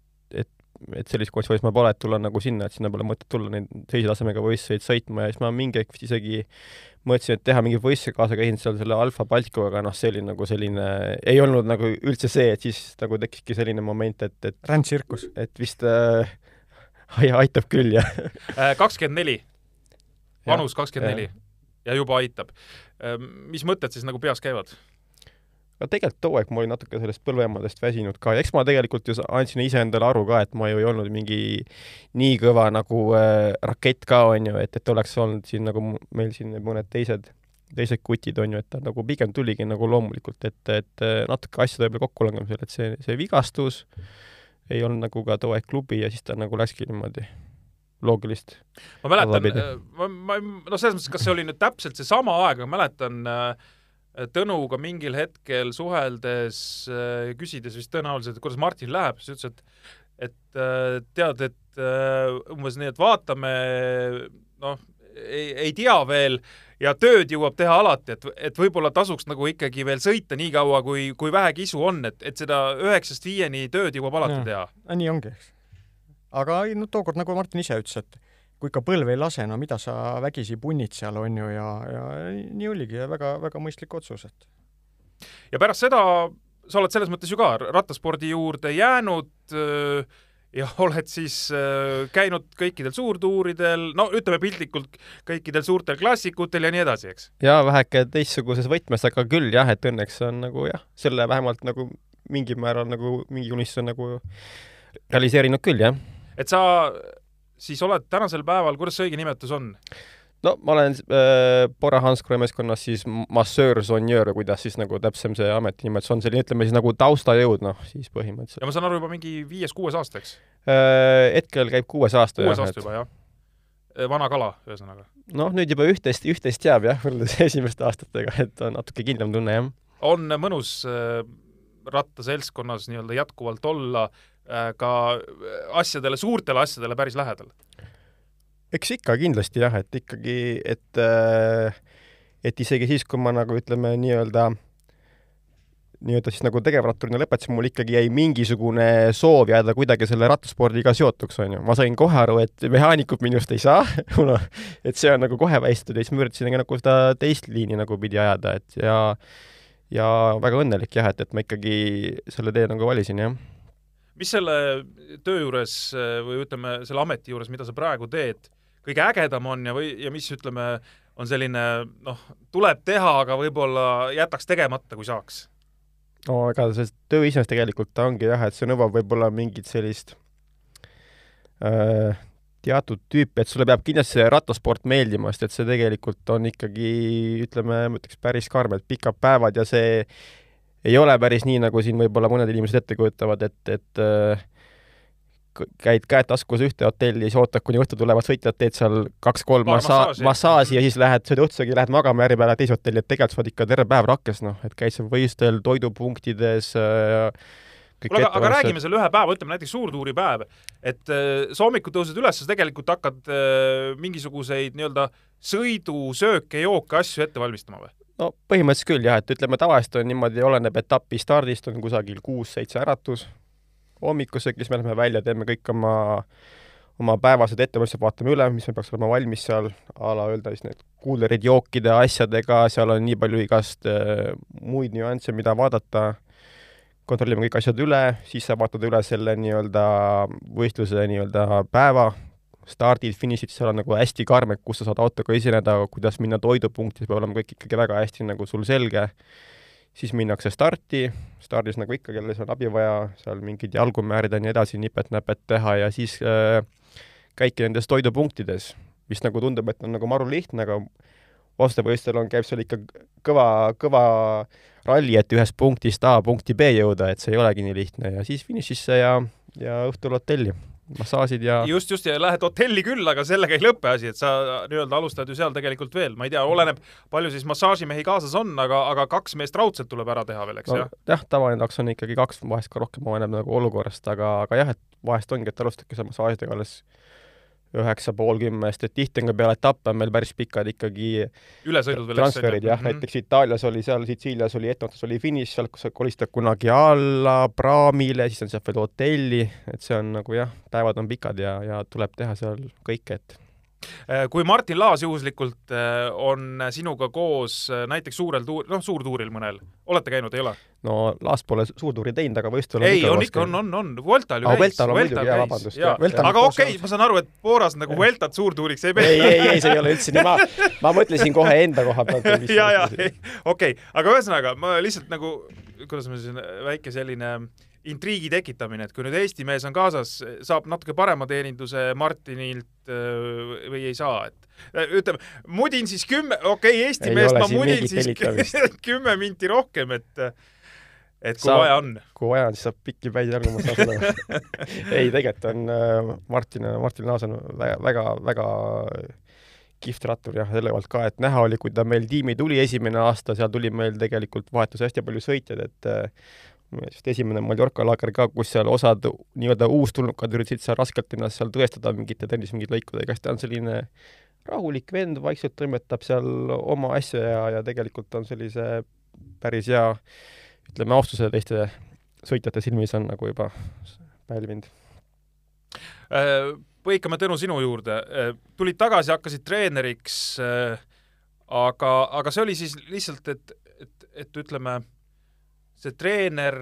et sellises konditsioonis ma pole, et tulla nagu sinna, et sinna pole mõtet tulla neid teise tasemega võistluseid sõitma ja siis ma mingi hetk isegi mõtlesin, et teha mingi võistluse kaasa, käisin seal selle Alfa Balticuga, aga noh, see oli nagu selline, ei olnud nagu üldse see, et siis nagu tekkiski selline moment, et, et, rändtsirkus. et vist äh, ai- aitab küll ja kakskümmend neli, vanus kakskümmend jah. neli ja juba aitab. mis mõtted siis nagu peas käivad? Aga tegelikult too aeg ma olin natuke sellest põlveemadest väsinud ka ja eks ma tegelikult ju andsin iseendale aru ka, et ma ju ei olnud mingi nii kõva nagu äh, rakett ka, on ju, et, et oleks olnud siin nagu meil siin mõned teised, teised kutid on ju, et ta nagu pigem tuligi nagu loomulikult, et, et äh, natuke asjade võib-olla kokkulangemisel, et see, see vigastus ei olnud nagu ka too aeg klubi ja siis ta nagu läkski niimoodi loogilist. ma mäletan Vabapidi., ma, ma, no selles mõttes, kas see oli nüüd täpselt seesama aeg, aga mäletan äh, Tõnuga mingil hetkel suheldes äh,, küsides vist tõenäoliselt, et kuidas Martin läheb, siis ütles, et et äh, tead, et äh, umbes nii, et vaatame, noh, ei, ei tea veel ja tööd jõuab teha alati, et, et võib-olla tasuks nagu ikkagi veel sõita nii kaua, kui, kui vähegi isu on, et, et seda üheksast viieni tööd jõuab alati Jaa. teha. nii ongi, eks. aga ei, no tookord, nagu Martin ise ütles, et kui ikka põlve ei lase, no mida sa vägisi punnid seal, on ju, ja, ja nii oligi ja väga, väga mõistlik otsus, et ja pärast seda sa oled selles mõttes ju ka rattaspordi juurde jäänud öö, ja oled siis öö, käinud kõikidel suurtuuridel, no ütleme piltlikult kõikidel suurtel klassikutel ja nii edasi, eks. ja väheke teistsuguses võtmes, aga küll jah, et õnneks on nagu jah, selle vähemalt nagu mingil määral nagu mingi unistus on nagu realiseerinud küll jah. et sa siis oled tänasel päeval, kuidas see õige nimetus on? no ma olen äh, Bora Hansgrohe meeskonnas siis massöör, sonjöör kuidas siis nagu täpsem see ametinimetus on, selline ütleme siis nagu taustajõud, noh siis põhimõtteliselt ja ma saan aru juba mingi viies-kuues aasta, eks? äh,. hetkel käib kuues aasta kuues aasta juba, jah. vana kala, ühesõnaga. noh, nüüd juba üht-teist, üht-teist jääb jah, võrreldes [laughs] esimeste aastatega, et on natuke kindlam tunne jah. on mõnus äh, rattaseltskonnas nii-öelda jätkuvalt olla äh, ka asjadele, suurtele asjadele päris lähedal. eks ikka kindlasti jah, et ikkagi, et äh, et isegi siis, kui ma nagu ütleme nii-öelda nii-öelda siis nagu tegevratturina lõpetasin, mul ikkagi jäi mingisugune soov jääda kuidagi selle rattaspordiga seotuks, onju. ma sain kohe aru, et mehaanikut minust ei saa, [laughs] et see on nagu kohe väistatud ja siis ma üritasin nagu seda teist liini nagu pidi ajada, et ja ja väga õnnelik jah, et, et ma ikkagi selle tee nagu valisin, jah mis selle töö juures või ütleme, selle ameti juures, mida sa praegu teed, kõige ägedam on ja, või, ja mis ütleme, on selline noh, tuleb teha, aga võib-olla jätaks tegemata, kui saaks? no ega see töö iseenesest tegelikult ta ongi jah, et see nõuab võib-olla mingit sellist äh, teatud tüüpi, et sulle peab kindlasti see rattasport meeldima, sest et see tegelikult on ikkagi ütleme, ma ütleks päris karm, et pikad päevad ja see ei ole päris nii, nagu siin võib-olla mõned inimesed ette kujutavad, et, et äh, käid käed taskus ühte hotelli, siis ootad, kuni õhtu tulevad sõitjad, teed seal kaks-kolm massa- massaaži., ja siis lähed, sööd õhtusöögi, lähed magama järje peale teise hotelli, et tegelikult sa oled ikka terve päev rakkes, noh, et käid seal võistlustel, toidupunktides äh, kuule, aga, aga räägime selle ühe päeva, ütleme näiteks suurtuuripäev, et äh, sa hommikul tõused üles, sa tegelikult hakkad äh, mingisuguseid nii-öelda sõidu, sööke, jooke, asju ette valmistama või? No põhimõtteliselt küll jah, et ütleme tavaliselt on niimoodi, oleneb etapi stardist on kusagil kuus-seitse äratus, hommikusöögis me läheme välja, teeme kõik oma oma päevased ettevalmistused vaatame üle, mis meil peaks olema valmis seal a la öelda siis need kuulerid jookide asjadega, seal on nii palju igast äh, muid nüansse, mida vaadata, kontrollime kõik asjad üle, siis sa vaatad üle selle nii-öelda võistluse nii-öelda päeva, stardid, finišid, seal on nagu hästi karm, et kus sa saad autoga esineda, kuidas minna toidupunkti, peab olema kõik ikkagi väga hästi nagu sul selge. siis minnakse starti, stardis nagu ikka, kellel on abi vaja, seal mingid jalgumäärid ja nii edasi, nipet-näpet teha ja siis äh, käidki nendes toidupunktides, mis nagu tundub, et on nagu maru lihtne, aga vastuvõistlustel on, käib seal ikka kõva, kõva ralli, et ühest punktist A punkti B jõuda, et see ei olegi nii lihtne. Ja siis finišisse ja, ja õhtul hotelli, massaažid ja just, just ja lähed hotelli küll, aga sellega ei lõpe asi, et sa nii-öelda alustad ju seal tegelikult veel, ma ei tea, oleneb, palju siis massaažimehi kaasas on, aga, aga kaks meest raudselt tuleb ära teha veel, eks no jah? jah, tavaline taks on ikkagi kaks, vahest ka rohkem oleneb nagu olukorrast, aga, aga jah, et vahest ongi, et alustadki seal massaažidega alles üheksa pool kümme, sest et tihti on ka peale etappe on meil päris pikad ikkagi ülesõidud veel. transferid jah, näiteks Itaalias oli seal, Sitsiilias oli Etnotas oli finiš seal, kus sa kolistad kunagi alla praamile, siis on sealt veel hotelli, et see on nagu jah, päevad on pikad ja, ja tuleb teha seal kõike, et kui Martin Laas juhuslikult äh, on sinuga koos äh, näiteks suurel tuur, noh, suurtuuril mõnel, olete käinud, ei ole? no Laas pole suurtuuri teinud, aga võistlusel ei, on ikka, on, on, on, Vueltal ju käis. Vueltal on muidugi, jaa, vabandust, aga okei okay, ma saan aru, et Booras nagu Vueltat suurtuuriks ei pea. ei, ei, ei, see ei ole üldse nii, ma, ma mõtlesin kohe enda koha pealt. ja, ja, okei, aga ühesõnaga ma lihtsalt nagu, kuidas ma siis, väike selline intriigi tekitamine, et kui nüüd Eesti mees on kaasas, saab natuke parema teeninduse Martinilt või ei saa, et ütleme, mudin siis kümme, okei okay,, Eesti Ei meest ma mudin siis [laughs] kümme minti rohkem, et et kui Saab. vaja on. kui vaja on, siis saab pikki päid jalgu massaaži olema. [laughs] ei, tegelikult on Martin, Martin Laas on väga, väga, väga kihvt rattur jah, selle poolt ka, et näha oli, kui ta meil tiimi tuli esimene aasta, seal tuli meil tegelikult vahetus hästi palju sõitjaid, et äh, just esimene Mallorca laager ka, kus seal osad nii-öelda uustulnukad üritasid seal raskelt ennast seal tõestada mingite trennis mingite lõikudega, siis ta on selline rahulik vend, vaikselt toimetab seal oma asja ja, ja tegelikult on sellise päris hea ütleme, austuse teiste sõitjate silmis on nagu juba pälvinud. põikame Tõnu sinu juurde, tulid tagasi, hakkasid treeneriks, aga, aga see oli siis lihtsalt, et, et, et ütleme, see treener,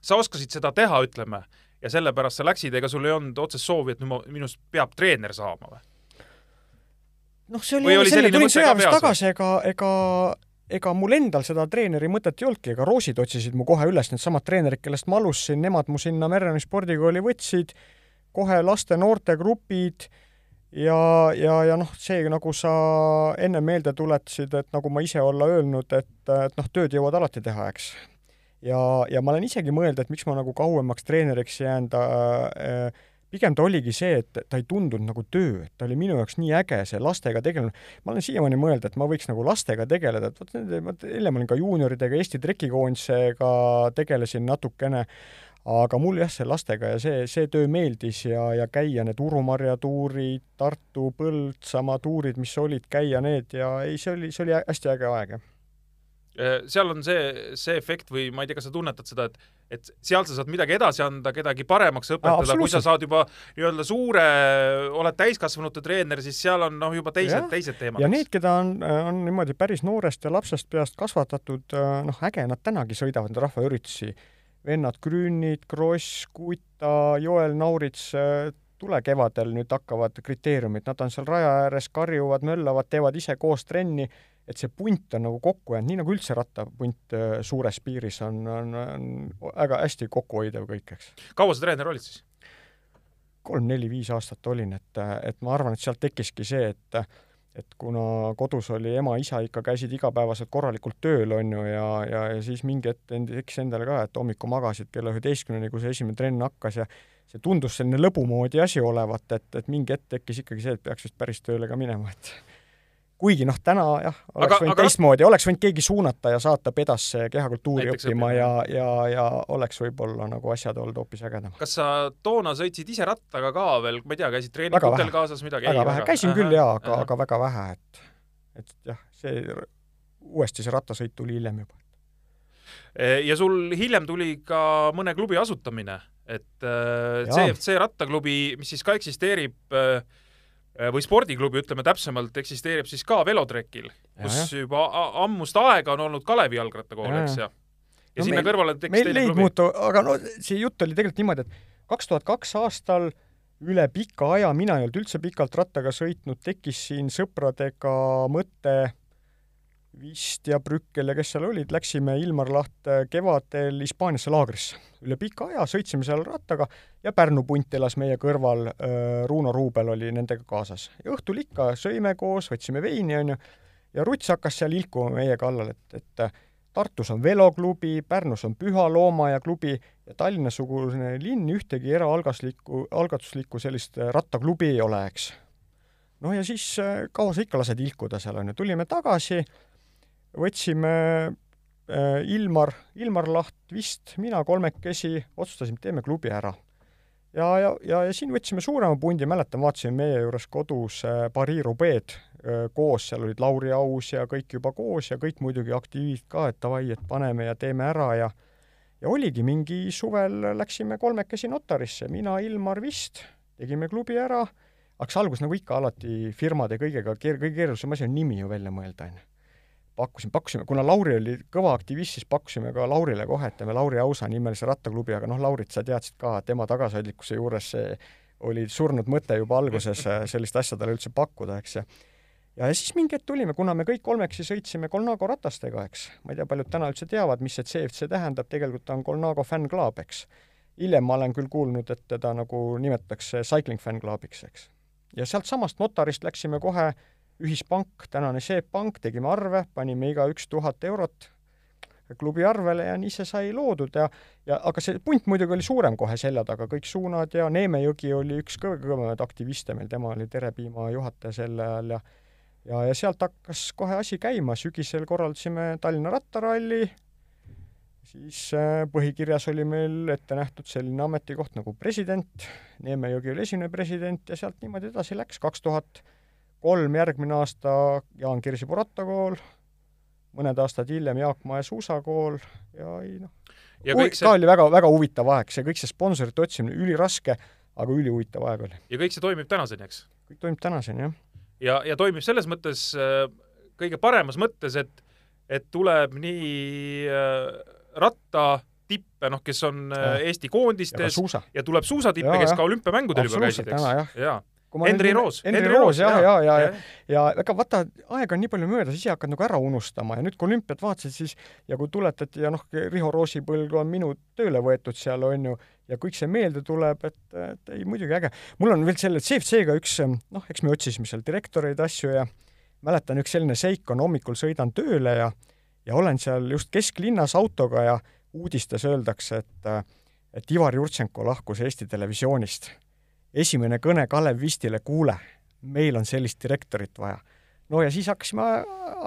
sa oskasid seda teha, ütleme, ja sellepärast sa läksid, ega sul ei olnud otsest soovi, et nüüd ma, minust peab treener saama või? noh, see oli oli selline, tulin sõjaväest tagasi, ega, ega ega mul endal seda treeneri mõtet ei olnudki, ega roosid otsisid mu kohe üles, needsamad treenerid, kellest ma alustasin, nemad mu sinna Merrani spordikooli võtsid, kohe laste-noortegrupid ja, ja, ja noh, see, nagu sa enne meelde tuletasid, et nagu ma ise olla öelnud, et, et noh, tööd jõuad alati teha, eks. ja, ja ma olen isegi mõelnud, et miks ma nagu kauemaks treeneriks jäänud äh,, pigem ta oligi see, et ta ei tundunud nagu töö, et ta oli minu jaoks nii äge, see lastega tegelemine. ma olen siiamaani mõelnud, et ma võiks nagu lastega tegeleda, et vot nende, vot eile ma olin ka juunioridega Eesti trekikoondisega tegelesin natukene, aga mul jah, see lastega ja see, see töö meeldis ja, ja käia need Urumarja tuurid, Tartu, Põltsamaa tuurid, mis olid, käia need ja ei, see oli, see oli hästi äge aeg, jah. seal on see, see efekt või ma ei tea, kas sa tunnetad seda, et et seal sa saad midagi edasi anda, kedagi paremaks õpetada, kui sa saad juba nii-öelda suure, oled täiskasvanute treener, siis seal on noh, juba teised teised teemad. ja need, keda on, on niimoodi päris noorest ja lapsest peast kasvatatud, noh, äge, nad tänagi sõidavad rahvaüritusi. Vennad Grünid, Kross, Kuta, Joel Naurits, tule kevadel nüüd hakkavad kriteeriumid, nad on seal raja ääres, karjuvad, möllavad, teevad ise koos trenni, et see punt on nagu kokku jäänud, nii nagu üldse rattapunt äh, suures piiris on, on, on väga hästi kokkuhoidev kõik, eks kaua sa treener olid siis? kolm-neli-viis aastat olin, et, et ma arvan, et sealt tekkiski see, et et kuna kodus oli ema-isa ikka käisid igapäevaselt korralikult tööl, on ju, ja, ja, ja siis mingi hetk end-, tekkis endale ka, et hommikul magasid kella üheteistkümneni, kui see esimene trenn hakkas ja see tundus selline lõbu moodi asi olevat, et, et mingi hetk tekkis ikkagi see, et peaks vist päris tööle ka minema, et kuigi noh, täna jah, oleks Aga- võinud aga- teistmoodi, oleks võinud keegi suunata ja saata pedasse kehakultuuri Näiteks õppima ja, ja, ja oleks võib-olla nagu asjad olnud hoopis ägedamad. kas sa toona sõitsid ise rattaga ka veel, ma ei tea, käisid treeningutel kaasas midagi? väga vähe, käisin küll jaa, aga, aga väga vähe, et et jah, see, uuesti see rattasõit tuli hiljem juba. ja sul hiljem tuli ka mõne klubi asutamine, et äh. CFC rattaklubi, mis siis ka eksisteerib äh, või spordiklubi, ütleme täpsemalt, eksisteerib siis ka velotrekil, kus jah. juba ammust aega on olnud Kalevi jalgrattakool, eks jaa. ja ja No sinna meil- kõrvale tekkis meil klubi. muutu, aga no see jutt oli tegelikult niimoodi, et kaks tuhat kaks aastal üle pika aja, mina ei olnud üldse pikalt rattaga sõitnud, tekkis siin sõpradega mõte vist ja Brückel ja kes seal olid, läksime Ilmar Lahte kevadel Hispaaniasse laagrisse. üle pika aja sõitsime seal rattaga ja Pärnu punt elas meie kõrval, Runo Ruubel oli nendega kaasas. ja õhtul ikka sõime koos, võtsime veini, onju, ja Ruts hakkas seal ilkuma meie kallal, et, et Tartus on veloklubi, Pärnus on Püha Loomaaia klubi ja Tallinna-sugune linn ühtegi eraalgaslikku, algatuslikku sellist äh, rattaklubi ei ole, eks. noh, ja siis äh, kaua sa ikka lased ilkuda seal, on ju, tulime tagasi, võtsime äh, Ilmar, Ilmar Laht vist, mina kolmekesi, otsustasime, teeme klubi ära. ja, ja, ja, ja siin võtsime suurema pundi, mäletan, vaatasime meie juures kodus äh, Paris-Roubaix'd äh, koos, seal olid Lauri Aus ja kõik juba koos ja kõik muidugi aktiivid ka, et davai, et paneme ja teeme ära ja ja oligi mingi suvel läksime kolmekesi notarisse, mina, Ilmar vist, tegime klubi ära, aga see algus nagu ikka alati firmade kõigega keer-, kõige keerulisem asi on nimi ju välja mõelda, on ju. Pakkusime, pakkusime, kuna Lauri oli kõva aktivist, siis pakkusime ka Laurile kohe, et teeme Lauri Ausa nimelise rattaklubi, aga noh, Laurit sa teadsid ka, tema tagasihoidlikkuse juures see oli surnud mõte juba alguses [laughs] sellist asja talle üldse pakkuda, eks ja ja siis mingi hetk tulime, kuna me kõik kolmekesi sõitsime Colnago ratastega, eks, ma ei tea, paljud täna üldse teavad, mis see CFC tähendab, tegelikult ta on Colnago fänn-klaab, eks. hiljem ma olen küll kuulnud, et teda nagu nimetatakse cycling fänn-klaabiks, eks. ja sealtsamast notarist läksime kohe ühispank, tänane SEB Pank, tegime arve, panime igaüks tuhat eurot klubi arvele ja nii see sai loodud ja ja aga see punt muidugi oli suurem kohe selja taga, kõik suunad ja Neeme Jõgi oli üks kõige kõvemaid aktiviste meil, tema oli Terepiima juhataja sel ajal ja ja, ja sealt hakkas kohe asi käima, sügisel korraldasime Tallinna rattaralli, siis äh, põhikirjas oli meil ette nähtud selline ametikoht nagu president, Neeme Jõgi oli esimene president ja sealt niimoodi edasi läks, kaks tuhat kolm järgmine aasta Jaan Kirsipuu rattakool, mõned aastad hiljem Jaak Mae suusakool ja ei noh, ja kõik ka see, oli väga, väga huvitav aeg, see kõik see sponsorite otsimine, üliraske, aga ülihuvitav aeg oli. ja kõik see toimib tänaseni, eks? kõik toimub tänaseni, jah. ja, ja toimib selles mõttes äh, kõige paremas mõttes, et, et tuleb nii äh, rattatippe, noh, kes on äh. Eesti ja ka koondistes suusa. ja tuleb suusatippe, kes jah. ka olümpiamängudel juba käisid, eks jaa. Henri Roos, Henri Roos, jah, ja, ja, ja, ja ega vaata, aega on nii palju möödas, ise hakkad nagu ära unustama. Ja nüüd, kui olümpiat vaatasid, siis ja kui tuletati ja noh, Riho Roosi põlg on minu tööle võetud seal, on ju, ja kõik see meelde tuleb, et, et ei, muidugi äge. mul on veel selle CFC-ga üks, noh, eks me otsisime seal direktoreid, asju ja mäletan, üks selline seik on, hommikul sõidan tööle ja ja olen seal just kesklinnas autoga ja uudistes öeldakse, et et Ivar Jurtšenko lahkus Eesti Televisioonist esimene kõne Kalev Vistile, kuule, meil on sellist direktorit vaja. no ja siis hakkasime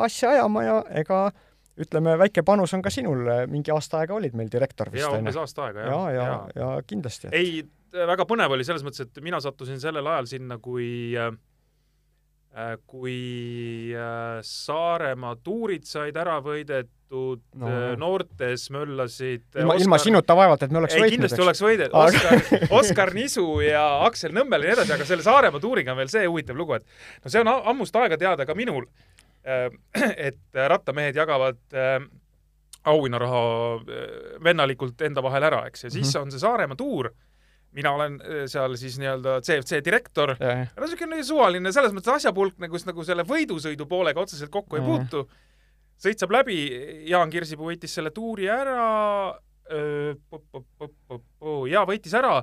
asja ajama ja ega ütleme, väike panus on ka sinul, mingi aasta aega olid meil direktor vist, jaa, on umbes ju? aasta aega, ja, jah. ja, ja, ja kindlasti. ei, väga põnev oli selles mõttes, et mina sattusin sellel ajal sinna, kui äh, kui äh, Saaremaa tuurid said ära võidetud No. no., noortes möllasid ilma, ilma sinuta vaevalt, et me oleks ei, võitnud, kindlasti eks. oleks võidetud, Aga- Oskar, Oskar Nisu ja Aksel Nõmmel ja nii edasi, aga selle Saaremaa tuuriga on veel see huvitav lugu, et no see on ammust aega teada ka minul, et rattamehed jagavad äh, auhinnaraha äh, vennalikult enda vahel ära, eks, ja siis Mhm. on see Saaremaa tuur, mina olen äh, seal siis nii-öelda CFC direktor, no niisugune suvaline selles mõttes asjapulk nagu, nagu selle võidusõidu poolega otseselt kokku ei Mhm. puutu. Sõit saab läbi, Jaan Kirsipuu võitis selle tuuri ära, ja võitis ära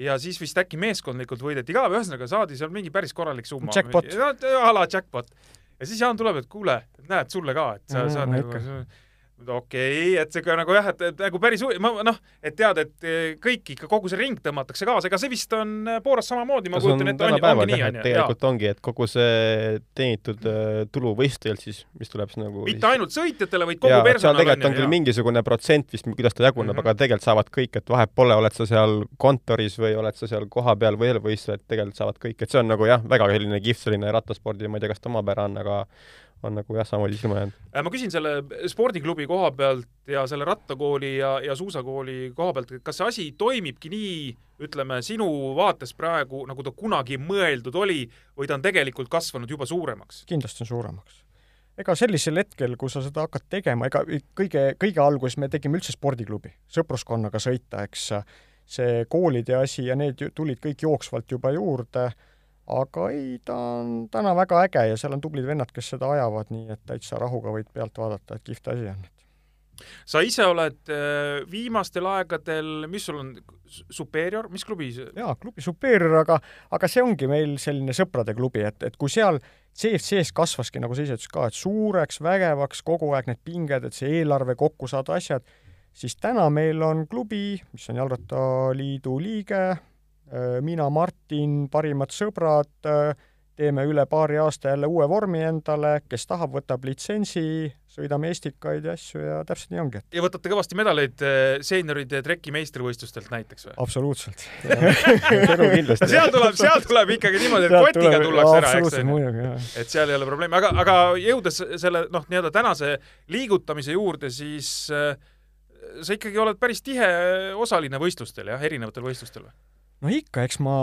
ja siis vist äkki meeskondlikult võideti ka, ühesõnaga saadi seal mingi päris korralik summa. Jackpot. a la jackpot. ja siis Jaan tuleb, et kuule, näed sulle ka, et sa, Mhm, sa nagu. Okei okay,, et see ka nagu jah, et nagu päris huvi- ma noh, et tead, et eh, kõik ikka, kogu see ring tõmmatakse kaasa, ega see vist on eh, Booras samamoodi, ma on kujutan ette, on, tänapäeval ongi nii, on ju, jaa. tegelikult ongi, et kogu see teenitud äh, tulu võistlejalt siis, mis tuleb siis nagu mitte ainult sõitjatele, vaid kogu jaa, personal tegelikult on küll jaa. mingisugune protsent vist, kuidas ta jaguneb mm, -hmm. aga tegelikult saavad kõik, et vahet pole, oled sa seal kontoris või oled sa seal kohapeal või eelvõistlejad, tegelikult saavad kõik, et see on nagu jah, väga selline kihvt selline rattaspordi, ma ei tea, kas ta omapära on, aga on nagu jah, samamoodi silma jäänud. Äh, ma küsin selle spordiklubi koha pealt ja selle rattakooli ja, ja suusakooli koha pealt, kas see asi toimibki nii, ütleme sinu vaates praegu, nagu ta kunagi mõeldud oli või ta on tegelikult kasvanud juba suuremaks? kindlasti on suuremaks. ega sellisel hetkel, kui sa seda hakkad tegema, ega kõige, kõige alguses me tegime üldse spordiklubi, sõpruskonnaga sõita, eks see koolide asi ja need tulid kõik jooksvalt juba juurde, aga ei, ta on täna väga äge ja seal on tublid vennad, kes seda ajavad, nii et täitsa rahuga võid pealt vaadata, et kihvt asi on. sa ise oled äh, viimastel aegadel, mis sul on, Superior, mis klubi see jaa, klubi Superior, aga, aga see ongi meil selline sõprade klubi, et, et kui seal CFC-s kasvaski, nagu sa ise ütlesid ka, et suureks, vägevaks, kogu aeg need pinged, et see eelarve kokku saada, asjad, siis täna meil on klubi, mis on Jalgrattaliidu liige, mina, Martin, parimad sõbrad, teeme üle paari aasta jälle uue vormi endale, kes tahab, võtab litsentsi, sõidame Estikaid ja asju ja täpselt nii ongi. ja võtate kõvasti medaleid äh, seenioride treki meistrivõistlustelt näiteks või? absoluutselt. [laughs] seal tuleb, seal tuleb ikkagi niimoodi, et kotiga tullakse ära, eks absoluutselt, muidugi, jah. et seal ei ole probleemi, aga, aga jõudes selle noh, nii-öelda tänase liigutamise juurde, siis äh, sa ikkagi oled päris tihe osaline võistlustel jah, erinevatel võistlustel või? No ikka, eks ma,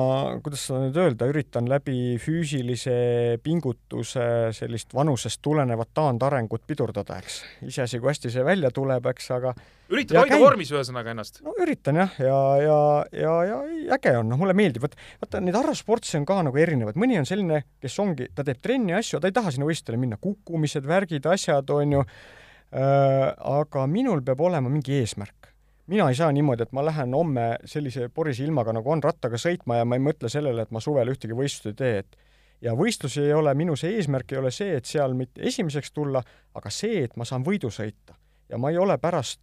kuidas seda nüüd öelda, üritan läbi füüsilise pingutuse sellist vanusest tulenevat taandarengut pidurdada, eks. iseasi, kui hästi see välja tuleb, eks, aga üritad hoida käin. vormis ühesõnaga ennast? no üritan jah, ja, ja, ja, ja äge on, noh, mulle meeldib, vot vaata neid harrastussportse on ka nagu erinevad, mõni on selline, kes ongi, ta teeb trenni asju, ta ei taha sinna võistlustele minna, kukkumised, värgid, asjad, on ju äh,, aga minul peab olema mingi eesmärk mina ei saa niimoodi, et ma lähen homme sellise porise ilmaga, nagu on, rattaga sõitma ja ma ei mõtle sellele, et ma suvel ühtegi võistlust ei tee, et ja võistlusi ei ole, minu see eesmärk ei ole see, et seal mitte esimeseks tulla, aga see, et ma saan võidu sõita. ja ma ei ole pärast,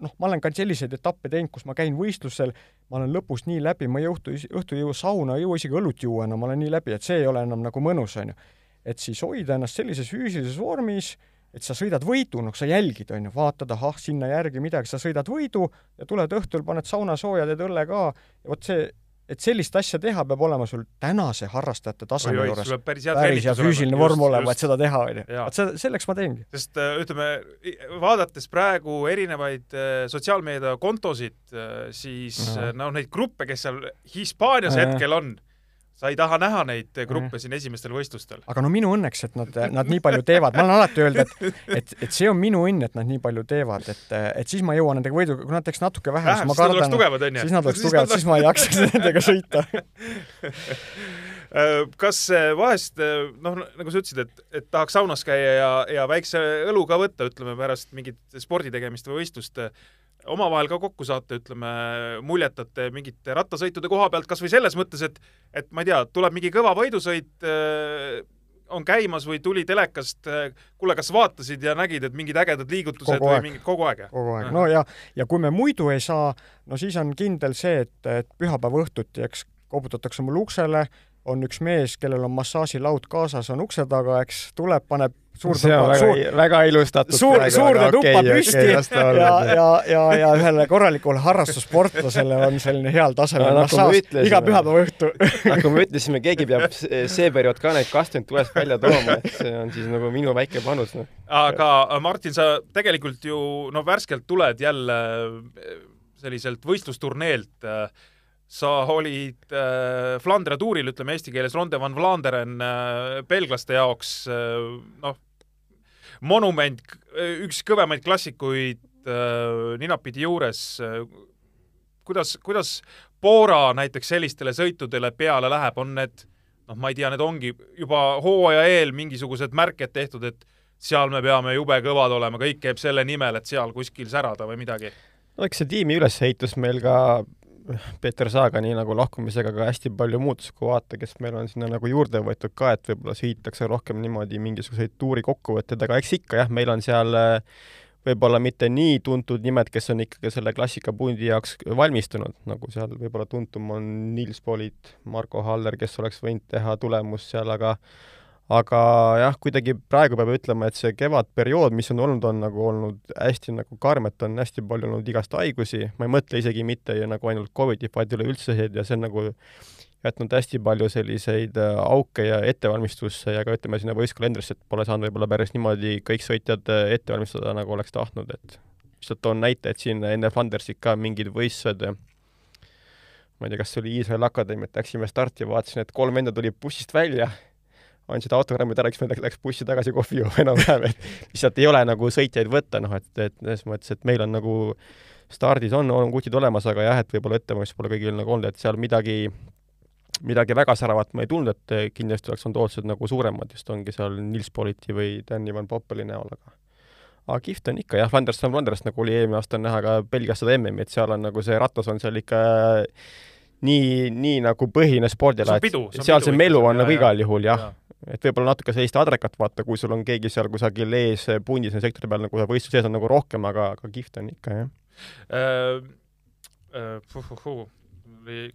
noh, ma olen ka selliseid etappe teinud, kus ma käin võistlusel, ma olen lõpus nii läbi, ma ei õhtu, õhtu ei jõua sauna, ei jõua isegi õlut juua enam, ma olen nii läbi, et see ei ole enam nagu mõnus, on ju. et siis hoida ennast sellises füüsilises vormis, et sa sõidad võidu, noh, sa jälgid, on ju, vaatad, ahah, sinna järgi midagi, sa sõidad võidu ja tuled õhtul, paned sauna sooja, teed õlle ka vot see, et sellist asja teha, peab olema sul tänase harrastajate taseme juures päris hea päris hea füüsiline vorm olema, et seda teha, on ju. Vot see, selleks ma teengi. sest äh, ütleme, vaadates praegu erinevaid äh, sotsiaalmeediakontosid, siis Jaa. äh, no neid gruppe, kes seal Hispaanias Jaa. hetkel on, sa ei taha näha neid gruppe siin esimestel võistlustel. aga no minu õnneks, et nad, nad nii palju teevad, ma olen alati öelnud, et, [laughs] et, et see on minu õnn, et nad nii palju teevad, et, et siis ma jõuan nendega võiduga, kui nad teeks natuke vähem, vähem, siis ma kardan, siis nad oleks tugevad, siis ma ei jaksaks nendega sõita. [laughs] kas äh, vahest äh, noh, nagu sa ütlesid, et, et tahaks saunas käia ja, ja väikse õlu ka võtta, ütleme pärast mingit spordi tegemist või võistlust, omavahel ka kokku saate, ütleme, muljetate mingite rattasõitude koha pealt, kas või selles mõttes, et et ma ei tea, tuleb mingi kõva võidusõit, on käimas või tuli telekast, kuule, kas vaatasid ja nägid, et mingid ägedad liigutused Kogu või aeg. mingid kogu aeg? kogu aeg, no ja, ja kui me muidu ei saa, no siis on kindel see, et, et pühapäeva õhtuti, eks koputatakse mul uksele, on üks mees, kellel on massaažilaud kaasas, on ukse taga, eks tuleb, paneb suur see on tuba, väga suur, väga ilustatud suur, suurde aga tuppa okei, püsti ta ja ja, ja, ja ühele korralikule harrastussportlasele on selline heal tasemel No massaaž ütlesime. iga pühapäeva õhtu. nagu me ütlesime, keegi peab see periood ka neid kastmeid tulest välja tooma, et see on siis nagu minu väike panus, noh. aga Martin, sa tegelikult ju no värskelt tuled jälle eh, selliselt võistlusturneelt. Sa olid äh, Flandria tuuril, ütleme eesti keeles Ronde van Vlaanderen äh, belglaste jaoks äh, noh, monument, üks kõvemaid klassikuid äh, ninapidi juures äh,. kuidas, kuidas Bora näiteks sellistele sõitudele peale läheb, on need noh, ma ei tea, need ongi juba hooaja eel mingisugused märked tehtud, et seal me peame jube kõvad olema, kõik käib selle nimel, et seal kuskil särada või midagi. no eks see tiimi ülesehitus meil ka Peeter Saagani nagu lahkumisega ka hästi palju muutusi, kui vaata, kes meil on sinna nagu juurde võetud ka, et võib-olla sõitakse rohkem niimoodi mingisuguseid tuuri kokkuvõtteid, aga eks ikka jah, meil on seal äh, võib-olla mitte nii tuntud nimed, kes on ikkagi selle klassikapundi jaoks valmistunud, nagu seal võib-olla tuntum on Nils Polit, Marko Haller, kes oleks võinud teha tulemust seal, aga aga jah, kuidagi praegu peab ütlema, et see kevadperiood, mis on olnud, on nagu olnud hästi nagu karm, et on hästi palju olnud igast haigusi, ma ei mõtle isegi mitte ju nagu ainult Covidi, vaid üleüldse ja see on nagu jätnud hästi palju selliseid äh, auke ja ettevalmistusse ja ka ütleme sinna võistkalendrisse, et pole saanud võib-olla päris niimoodi kõik sõitjad äh, ette valmistada, nagu oleks tahtnud, et lihtsalt toon näite, et siin enne Flandersit ka mingid võistlused ma ei tea, kas see oli Iisraeli akadeemiat, läksime starti, vaatasin, et kolm venda tulid bussist välja andsid autogrammid ära, üks vend läks bussi tagasi kohvi jooma enam-vähem, et lihtsalt ei ole nagu sõitjaid võtta, noh et, et selles mõttes, et meil on nagu stardis on, on kutid olemas, aga jah, et võib-olla ettevalmistus pole kõigil nagu olnud, et seal midagi, midagi väga säravat ma ei tundnud, et kindlasti oleks olnud ootused nagu suuremad, just ongi seal Nils Politi või Danny Van Poppeli näol, aga aga kihvt on ikka jah, Flanders on Flanders, nagu oli eelmine aasta näha ka Belgias seda MM-i, et seal on nagu see ratas on seal ikka nii, nii nagu põhine spordiala, et seal see melu on nagu igal juhul jah. Ja et võib-olla natuke sellist adrekat vaata, kui sul on keegi seal kusagil ees pundis sektori peal nagu võistluse sees on nagu rohkem, aga, aga kihvt on ikka, jah äh,. Äh,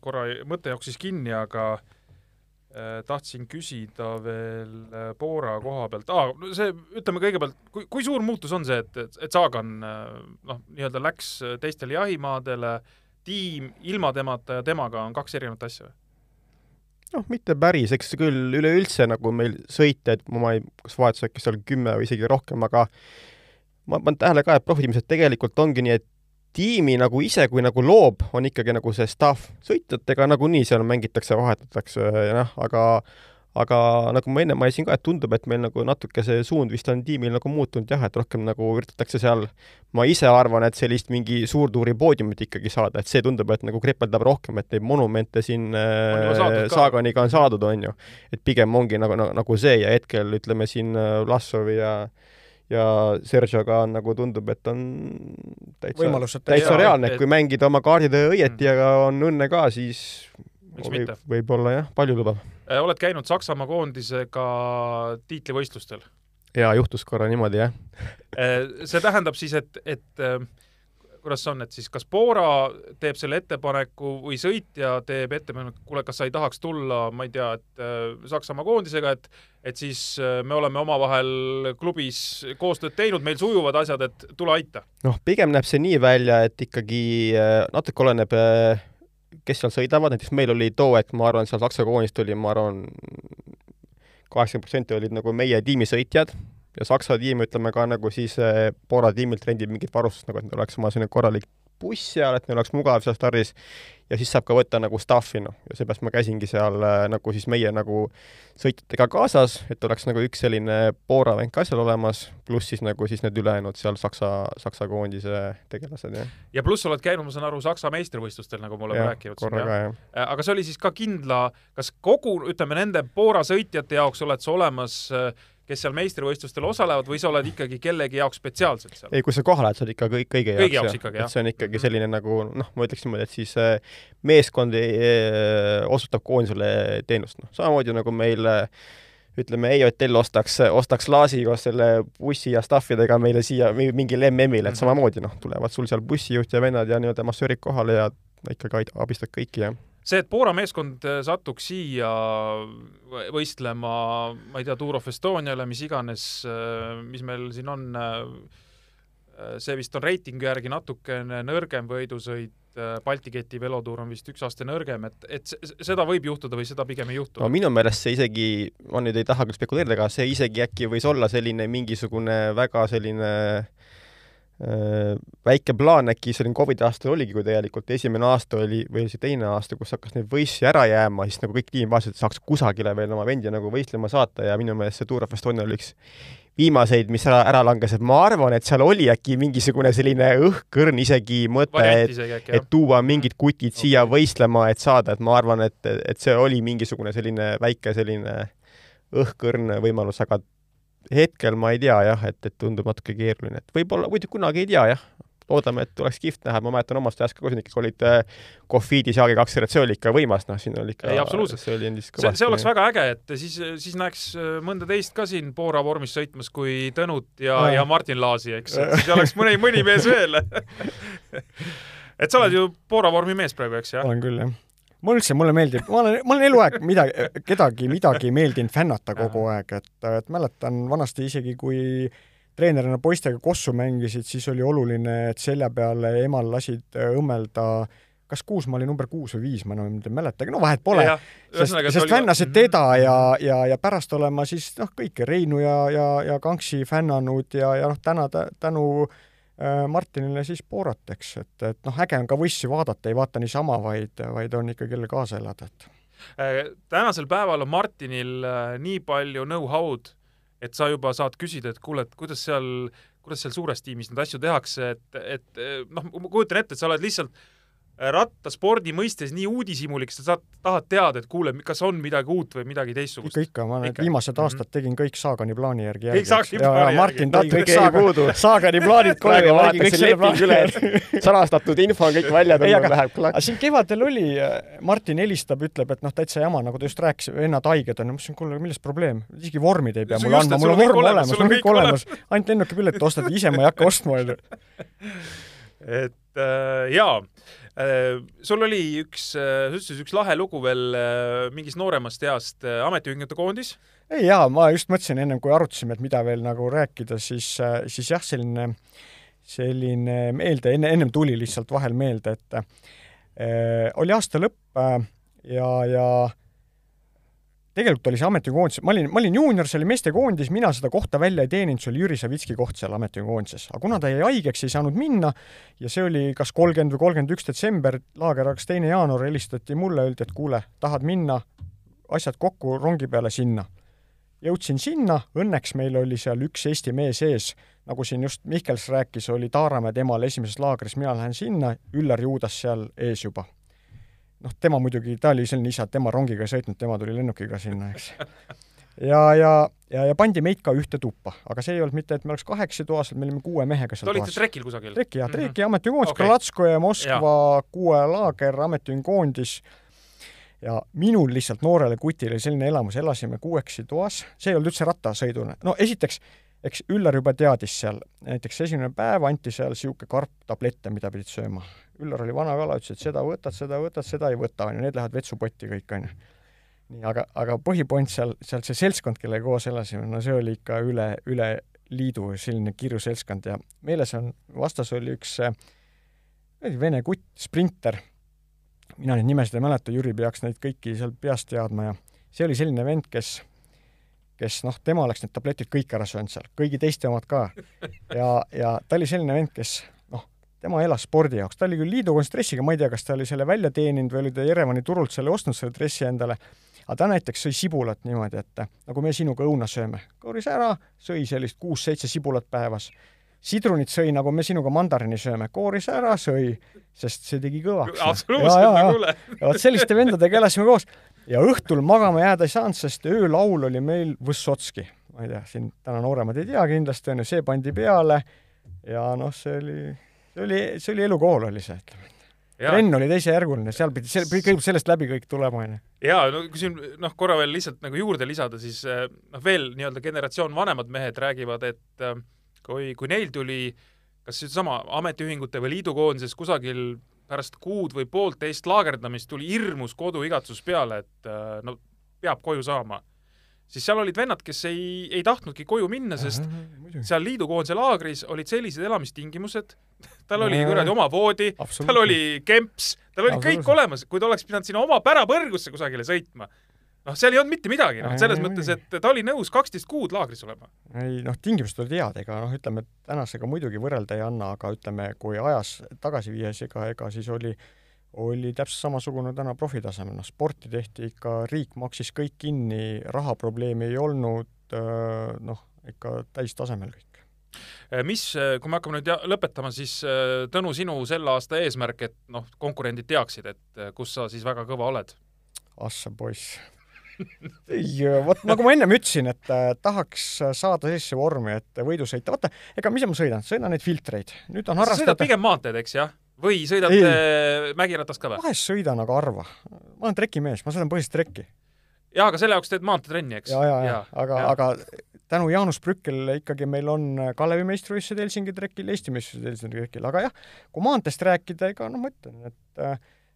korra mõte jooksis kinni, aga äh, tahtsin küsida veel äh, Bora koha pealt ah,, see, ütleme kõigepealt, kui, kui suur muutus on see, et, et, et Saagan äh, noh, nii-öelda läks teistele jahimaadele, tiim ilma temata ja temaga on kaks erinevat asja või? Noh, mitte päris, eks küll üleüldse nagu meil sõitjaid, ma ei, kas vahetus äkki seal kümme või isegi rohkem, aga ma panen tähele ka, et profitiimiselt tegelikult ongi nii, et tiimi nagu ise, kui nagu loob, on ikkagi nagu see staff, sõitjatega nagunii seal mängitakse, vahetatakse ja noh, aga aga nagu ma enne mainisin ka, et tundub, et meil nagu natuke see suund vist on tiimil nagu muutunud jah, et rohkem nagu üritatakse seal, ma ise arvan, et sellist mingi suurtuuri poodiumit ikkagi saada, et see tundub, et nagu kripeldab rohkem, et neid monumente siin äh, Saaganiga on saadud, on ju. et pigem ongi nagu, nagu, nagu see ja hetkel ütleme siin äh, Vlassovi ja ja Sergioga on nagu tundub, et on täitsa, täitsa reaalne, et kui mängida oma kaardid õieti ja on õnne ka, siis võib, võib-olla jah, palju lubab Äh, oled käinud Saksamaa koondisega tiitlivõistlustel? jaa, juhtus korra niimoodi, jah äh, see tähendab siis, et, et äh, kuidas see on, et siis kas Bora teeb selle ettepaneku või sõitja teeb ettepaneku, kuule, kas sa ei tahaks tulla, ma ei tea, et äh, Saksamaa koondisega, et et siis me oleme omavahel klubis koostööd teinud, meil sujuvad asjad, et tule aita? noh, pigem näeb see nii välja, et ikkagi natuke oleneb äh, kes seal sõidavad, näiteks meil oli too hetk, ma arvan, seal Saksa koonist oli, ma arvan, kaheksakümmend protsenti olid nagu meie tiimisõitjad ja Saksa tiim, ütleme ka nagu siis eh, Poola tiimilt rendib mingit varustust, nagu et oleks oma selline korralik buss seal, et neil oleks mugav seal stardis ja siis saab ka võtta nagu staff'i, noh, ja seepärast ma käisingi seal äh, nagu siis meie nagu sõitjatega kaasas, et oleks nagu üks selline Bora vend ka seal olemas, pluss siis nagu siis need ülejäänud seal Saksa, Saksa koondise tegelased, jah. ja pluss oled käinud, ma saan aru, Saksa meistrivõistlustel, nagu me oleme rääkinud. korra ka, jah. Äh, aga see oli siis ka kindla, kas kogu, ütleme, nende Bora sõitjate jaoks oled sa olemas äh, kes seal meistrivõistlustel osalevad või sa oled ikkagi kellegi jaoks spetsiaalselt seal? ei, kui sa kohale lähed, sa oled ikka kõik, kõigi jaoks, jaoks ikkagi, jah. see on ikkagi mhm. selline nagu noh, ma ütleks niimoodi, et siis äh, meeskond äh, osutab koondisele teenust, noh, samamoodi nagu meil äh, ütleme, EOTL ostaks, ostaks Laasi koos selle bussi ja staffidega meile siia mingile MM-ile, et mhm. samamoodi noh, tulevad sul seal bussijuht ja vennad ja nii-öelda massöörid kohale ja ikkagi abistad kõiki ja see, et Poola meeskond äh, satuks siia võistlema, ma ei tea, Tour of Estoniale, mis iganes, äh, mis meil siin on, äh, see vist on reitingu järgi natukene nõrgem võidusõit, Balti keti velotuur on vist üks aste nõrgem, et, et seda võib juhtuda või seda pigem ei juhtu? no minu meelest see isegi, ma nüüd ei taha küll spekuleerida, aga see isegi äkki võis olla selline mingisugune väga selline äh, väike plaan äkki selline Covidi aastal oligi, kui tegelikult esimene aasta oli, või oli see teine aasta, kus hakkas neid võistlusi ära jääma, siis nagu kõik tiim vaatasid, et saaks kusagile veel oma vendi nagu võistlema saata ja minu meelest see Tour of Estonia oli üks viimaseid, mis ära, ära langes, et ma arvan, et seal oli äkki mingisugune selline õhkõrn isegi mõte, et, et tuua mingid kutid okay. siia võistlema, et saada, et ma arvan, et, et see oli mingisugune selline väike selline õhkõrn võimalus, aga hetkel ma ei tea jah, et, et tundub natuke keeruline, et võib-olla, muidu kunagi ei tea jah. loodame, et oleks kihvt näha, ma mäletan omast ajast ka, kui siin ikkagi olid äh, Cofiidis ja AG2 sõrad, see oli ikka võimas, noh, siin oli ikka Ei, absoluutselt. see oli endist see, see oleks väga äge, et siis, siis näeks äh, mõnda teist ka siin Bora vormis sõitmas kui Tõnut ja ja Martin Laasi, eks, [laughs] et siis oleks mõni, mõni mees veel. [laughs] et sa oled ju Bora vormi mees praegu, eks jah? olen küll, jah. Mulle üldse, mulle meeldib, ma olen, ma olen eluaeg midagi, kedagi midagi meeldinud fännata kogu aeg, et, et mäletan vanasti isegi, kui treenerina poistega kossu mängisid, siis oli oluline, et selja peale emal lasid äh, õmmelda kas Kuusmaa oli number kuus või viis, ma enam ei mäleta, no vahet pole. sest, sest fännasid teda ja, ja, ja pärast olen ma siis noh, kõike Reinu ja, ja, ja Kanksi fännanud ja, ja noh, täna tä- tänu äh, Martinile siis Borat, eks, et, et noh, äge on ka võistlusi vaadata, ei vaata niisama, vaid, vaid on ikka kellel kaasa elada, et. Äh, tänasel päeval on Martinil äh, nii palju know-how'd, et sa juba saad küsida, et kuule, et kuidas seal, kuidas seal suures tiimis neid asju tehakse, et, et äh, noh, ma kujutan ette, et sa oled lihtsalt äh, rattaspordi mõistes nii uudishimulik, sa saad, tahad teada, et kuule, kas on midagi uut või midagi teistsugust ikka, ikka, ma need viimased Mhm. aastad tegin kõik Saagani plaani järgi Kõik Saagani plaani järgi. Martin tõi kõik Natuke jäi Saaga, [laughs] puudu. Saagani plaanid praegu vaadatakse selle leping üle, et [laughs] salastatud info on kõik välja ei, tulnud, läheb klaks. siin kevadel oli, Martin helistab, ütleb, et noh, täitsa jama, nagu ta just rääkis, vennad haiged on, ma ütlesin, kuule, milles probleem, isegi vormid ei pea mulle andma, mul on vorm olemas, mul on kõik olemas, ainult lennukipileti ostad, ise ma ei hakka ostma, onju. [laughs] et äh, jaa äh,, sul oli üks äh,, sa ütlesid üks lahe lugu veel äh, mingist nooremast east äh, ametiühingute koondis. ei jaa, ma just mõtlesin ennem, kui arutasime, et mida veel nagu rääkida, siis, siis jah, selline, selline meelde, enne, ennem tuli lihtsalt vahel meelde, et äh, oli aasta lõpp äh, ja, ja tegelikult oli see ametiühingukoondis, ma olin, ma olin juunior, see oli meestekoondis, mina seda kohta välja ei teeninud, see oli Jüri Savitski koht seal ametiühingukoondises. aga kuna ta jäi haigeks, ei saanud minna ja see oli kas kolmkümmend või kolmkümmend üks detsember, laager hakkas teine jaanuar, helistati mulle, öeldi, et kuule, tahad minna, asjad kokku rongi peale sinna jõudsin sinna, õnneks meil oli seal üks Eesti mees ees, nagu siin just Mihkels rääkis, oli Taaramäe temal esimeses laagris, mina lähen sinna, Üllar Juudas seal ees juba. noh, tema muidugi, ta oli selline isa, et tema rongiga ei sõitnud, tema tuli lennukiga sinna, eks. ja, ja, ja, ja pandi meid ka ühte tuppa, aga see ei olnud mitte, et me oleks kahekesi toas, me olime kuue mehega Te seal olite toas. trekil kusagil? Treki, jah, Mhm. Treki ametiühingukoondis Okei. okay., Kralatsko ja Moskva kuue laager ametiühingukoondis ja minul lihtsalt noorele kutile selline elamus, elasime kuuekesi toas, see ei olnud üldse rattasõiduna, no esiteks, eks Üllar juba teadis seal, näiteks esimene päev anti seal niisugune karp tablette, mida pidid sööma. Üllar oli vana kala, ütles, et seda võtad, seda võtad, seda ei võta, on ju, need lähevad vetsupotti kõik, on ju. nii, aga, aga põhipoint seal, seal see seltskond, kellega koos elasime, no see oli ikka üle, üle liidu selline kirju seltskond ja meeles on, vastas oli üks äh, vene kutt, sprinter, mina neid nimesid ei mäleta, Jüri peaks neid kõiki seal peast teadma ja see oli selline vend, kes kes noh, tema oleks need tabletid kõik ära söönud seal, kõigi teiste omad ka. ja, ja ta oli selline vend, kes tema elas spordi jaoks, ta oli küll liidukoondise dressiga, ma ei tea, kas ta oli selle välja teeninud või oli ta Jerevani turult selle ostnud, selle dressi endale, aga ta näiteks sõi sibulat niimoodi, et nagu me sinuga õuna sööme, koris ära, sõi sellist kuus-seitse sibulat päevas. Sidrunit sõi, nagu me sinuga mandariini sööme, kooris ära, sõi, sest see tegi kõvaks. absoluutselt, kuule. ja vot selliste vendadega elasime koos. Ja õhtul magama jääda ei saanud, sest öölaul oli meil Võssotski. ma ei tea, siin täna nooremad ei tea kindlasti, on ju, see pandi peale ja noh, see oli, see oli, see oli elukool oli see, ütleme. trenn oli teisejärguline, seal pidi, see kõigepealt sellest läbi kõik tulema, on ju. jaa, no kui siin noh, korra veel lihtsalt nagu juurde lisada, siis eh, noh, veel nii-öelda generatsioon vanemad mehed räägivad, et eh, kui, kui neil tuli kas seesama ametiühingute või liidukoondises kusagil pärast kuud või poolteist laagerdamist tuli hirmus koduigatsus peale, et eh, no peab koju saama, siis seal olid vennad, kes ei, ei tahtnudki koju minna, sest seal liidukoondise laagris olid sellised elamistingimused, tal oli kuradi oma voodi, tal oli kemps, tal oli kõik olemas, kui ta oleks pidanud sinna oma pärapõrgusse kusagile sõitma, noh, seal ei olnud mitte midagi, noh, selles mõttes, et ta oli nõus kaksteist kuud laagris olema. ei noh, tingimused olid head, ega noh, ütleme tänasega muidugi võrrelda ei anna, aga ütleme, kui ajas tagasi viia, siis ega, ega siis oli, oli täpselt samasugune täna profitasemel, noh sporti tehti ikka, riik maksis kõik kinni, rahaprobleemi ei olnud, noh, ikka täistasemel kõik. mis, kui me hakkame nüüd lõpetama, siis äh, Tõnu, sinu selle aasta eesmärk, et noh, konkurendid teaksid, et äh, kus sa siis väga kõva oled? Assa poiss. ei, vot nagu ma ennem ütlesin, et äh, tahaks saada sellisesse vormi, et võidu sõita, vaata, ega mis ma sõidan, sõidan neid filtreid, nüüd on sa sõidad pigem maanteed, eks jah? Või sõidad Ei. äh, mägiratast ka või? vahest sõidan, aga harva. ma olen trekimees, ma sõidan põhiliselt trekki. jaa, aga selle jaoks teed maanteetrenni, eks? ja, ja, ja, aga, aga tänu Jaanus Brückel ikkagi meil on Kalevi meistrivõistlused Helsingi trekil, Eesti meistrivõistlused Helsingi trekil, aga jah, kui maanteest rääkida, ega no ma ütlen, et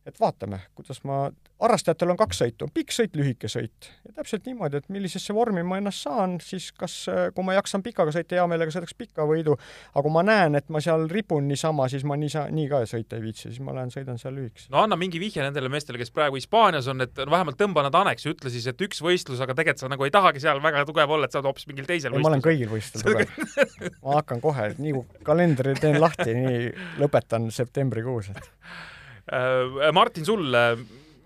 et vaatame, kuidas ma, harrastajatel on kaks sõitu, pikk sõit, lühike sõit. Ja täpselt niimoodi, et millisesse vormi ma ennast saan, siis kas, kui ma jaksan pikaga sõita, hea meelega sõidaks pika võidu, aga kui ma näen, et ma seal ripun niisama, siis ma nii nii ka sõita ei viitsi, siis ma lähen sõidan seal lühikese. no anna mingi vihje nendele meestele, kes praegu Hispaanias on, et vähemalt tõmba nad aneksi, ütle siis, et üks võistlus, aga tegelikult sa nagu ei tahagi seal väga tugev olla, et sa oled hoopis mingil teisel ei, ma olen kõigil võistlustel tugev. ma hakkan kohe, nii kui kalendri teen lahti, nii lõpetan septembrikuus, et Martin, sulle,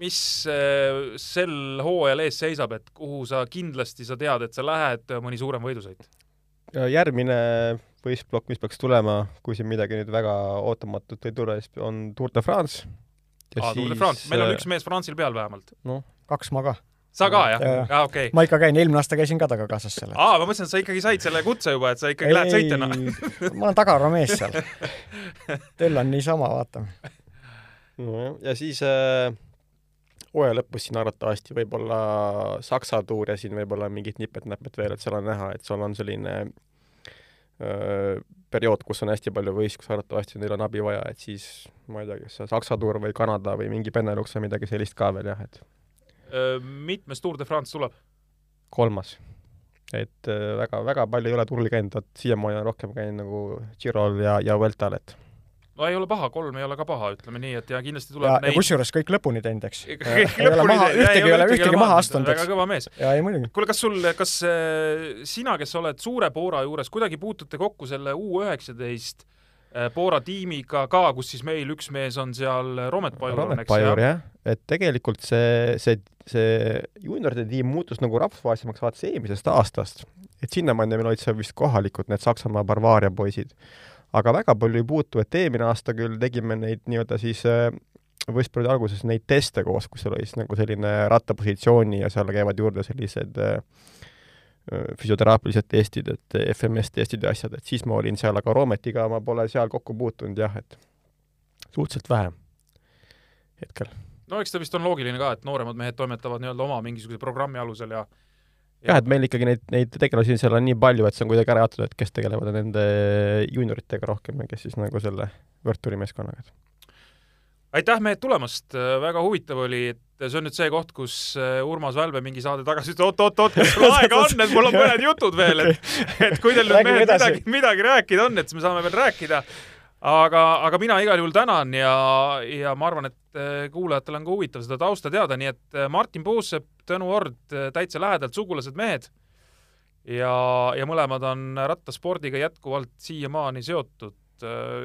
mis äh, sel hooajal ees seisab, et kuhu sa kindlasti sa tead, et sa lähed mõni suurem võidusõit? järgmine võistplokk, mis peaks tulema, kui siin midagi nüüd väga ootamatut ei tule, siis on Tour de France. aa, Tour de France, meil on äh, üks mees Franzil peal vähemalt. kaks ma ka. sa ka jah aa, okei. ma ikka käin, eelmine aasta käisin ka taga kaasas selle. aa, ma mõtlesin, et sa ikkagi said selle kutse juba, et sa ikkagi lähed sõitjana. ma olen tagavaramees seal. [laughs] Tell on niisama, vaatame. nojah, ja siis äh, hooaja lõpus siin arvatavasti võib-olla Saksa tuur ja siin võib-olla mingid nipet-näpet veel, et seal on näha, et seal on selline äh, periood, kus on hästi palju võistlusi, arvatavasti neil on abi vaja, et siis ma ei tea, kas see Saksa tuur või Kanada või mingi Benelux või midagi sellist ka veel jah, et mitmes Tour de France tuleb? kolmas. et äh, väga, väga palju ei ole turul käinud, vot siiamaani olen rohkem käinud nagu Girol ja, ja Vueltal, et no ei ole paha, kolm ei ole ka paha, ütleme nii, et ja kindlasti tuleb ja, ja neid kusjuures kõik lõpuni teinud, eks. kõik ei ole maha, ühtegi ei ole, ühtegi maha astunud, väga eks. kõva mees. ja ei muidugi. kuule, kas sul, kas äh, sina, kes oled suure Poora juures, kuidagi puutute kokku selle U üheksateist Poora tiimiga ka, kus siis meil üks mees on seal Romet Pajur on, Romet Pajur jah, et tegelikult see, see, see juunioride tiim muutus nagu rahvusvahelisemaks vaata eelmisest aastast. et sinnamaani meil olid seal vist kohalikud need Saksamaa Bavaria poisid. Aga väga palju ei puutu, et eelmine aasta küll tegime neid nii-öelda siis äh, võistlusperioodi alguses neid teste koos, kus seal oli siis nagu selline rattapositsiooni ja seal käivad juurde sellised äh, füsioteraapilised testid, et FMS testid ja asjad, et siis ma olin seal, aga Rometiga ma pole seal kokku puutunud jah, et suhteliselt vähe hetkel. no eks ta vist on loogiline ka, et nooremad mehed toimetavad nii-öelda oma mingisuguse programmi alusel ja jah, et meil ikkagi neid, neid tegelasi seal on nii palju, et see on kuidagi ära jaotatud, et kes tegelevad nende juunioritega rohkem ja kes siis nagu selle võrkpallimeeskonnaga. aitäh mehed tulemast, väga huvitav oli, et see on nüüd see koht, kus äh, Urmas Välbe mingi saade tagasi ütles, oot-oot-oot, kas sul [laughs] aega on, et mul on mõned jutud veel, et et kui teil nüüd mehed midagi, midagi rääkida on, et siis me saame veel rääkida. aga, aga mina igal juhul tänan ja, ja ma arvan, et äh, kuulajatel on ka huvitav seda tausta teada, nii et äh, Martin Puusepp, Tõnu Ord, täitsa lähedalt sugulased mehed. Ja, ja mõlemad on rattaspordiga jätkuvalt siiamaani seotud.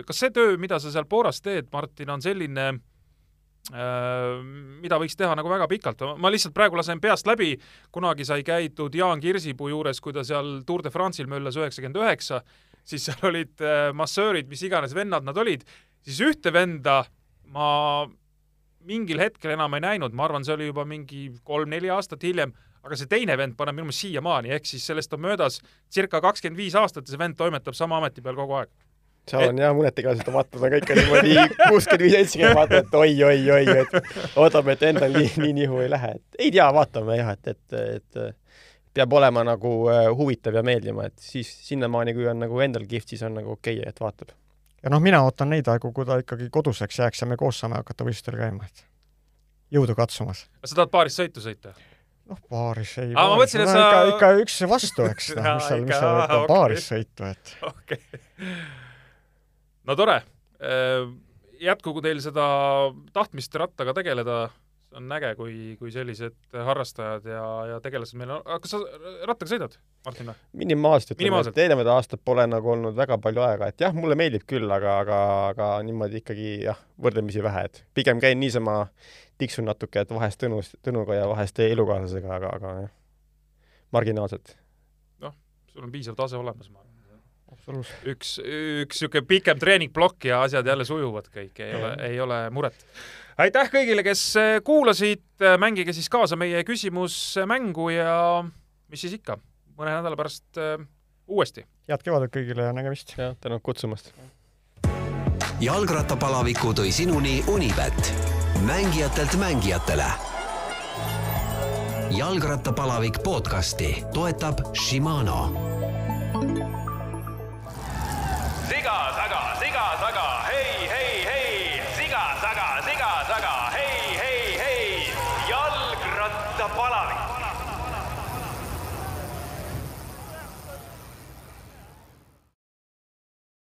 kas see töö, mida sa seal Pooras teed, Martin, on selline äh, mida võiks teha nagu väga pikalt, ma lihtsalt praegu lasen peast läbi, kunagi sai käidud Jaan Kirsipuu juures, kui ta seal Tour de France'il möllas üheksakümmend üheksa, siis seal olid äh, massöörid, mis iganes vennad nad olid, siis ühte venda ma mingil hetkel enam ei näinud, ma arvan, see oli juba mingi kolm-neli aastat hiljem, aga see teine vend paneb minu meelest siiamaani, ehk siis sellest on möödas circa kakskümmend viis aastat ja see vend toimetab sama ameti peal kogu aeg. seal on jah mõned tegelased, vaatame kõik on niimoodi kuuskümmend viis, seitsekümmend, vaatame, et oi-oi-oi, et ootame, et endal nii, nii nihu ei lähe, et ei tea, vaatame jah, et, et, et peab olema nagu äh, huvitav ja meeldima, et siis sinnamaani, kui on nagu endal kihvt, siis on nagu okei okay,, et vaatab. ja noh, mina ootan neid aegu, kui ta ikkagi koduseks jääks ja me koos saame hakata võistlustel käima, et jõudu katsumas. sa tahad paaris sõitu sõita? noh, baaris ei Aa, ma mõtlesin, et no sa- ikka, ikka üks vastu, eks [laughs] noh, mis seal, mis seal ikka okei. baaris sõitu, et [laughs] okei okay.. no tore. jätkugu teil seda tahtmist rattaga tegeleda, on äge, kui, kui sellised harrastajad ja, ja tegelased meil on, kas sa rattaga sõidad, Martin või? minimaalselt ütleme, et eelnevad aastad pole nagu olnud väga palju aega, et jah, mulle meeldib küll, aga, aga, aga niimoodi ikkagi jah, võrdlemisi vähe, et pigem käin niisama, tiksun natuke, et vahest Tõnus, Tõnuga ja vahest elukaaslasega, aga, aga jah, marginaalselt. sul on piisav tase olemas, ma arvan. üks, üks niisugune pikem treeningplokk ja asjad jälle sujuvad kõik, ei ole, ei ole muret. aitäh kõigile, kes äh, kuulasid, mängige siis kaasa meie küsimusmängu ja mis siis ikka, mõne nädala pärast äh, uuesti. head kevadet kõigile ja nägemist. jah, tänud kutsumast. jalgrattapalaviku tõi sinuni Unibet, mängijatelt mängijatele. jalgrattapalavik podcasti toetab Shimano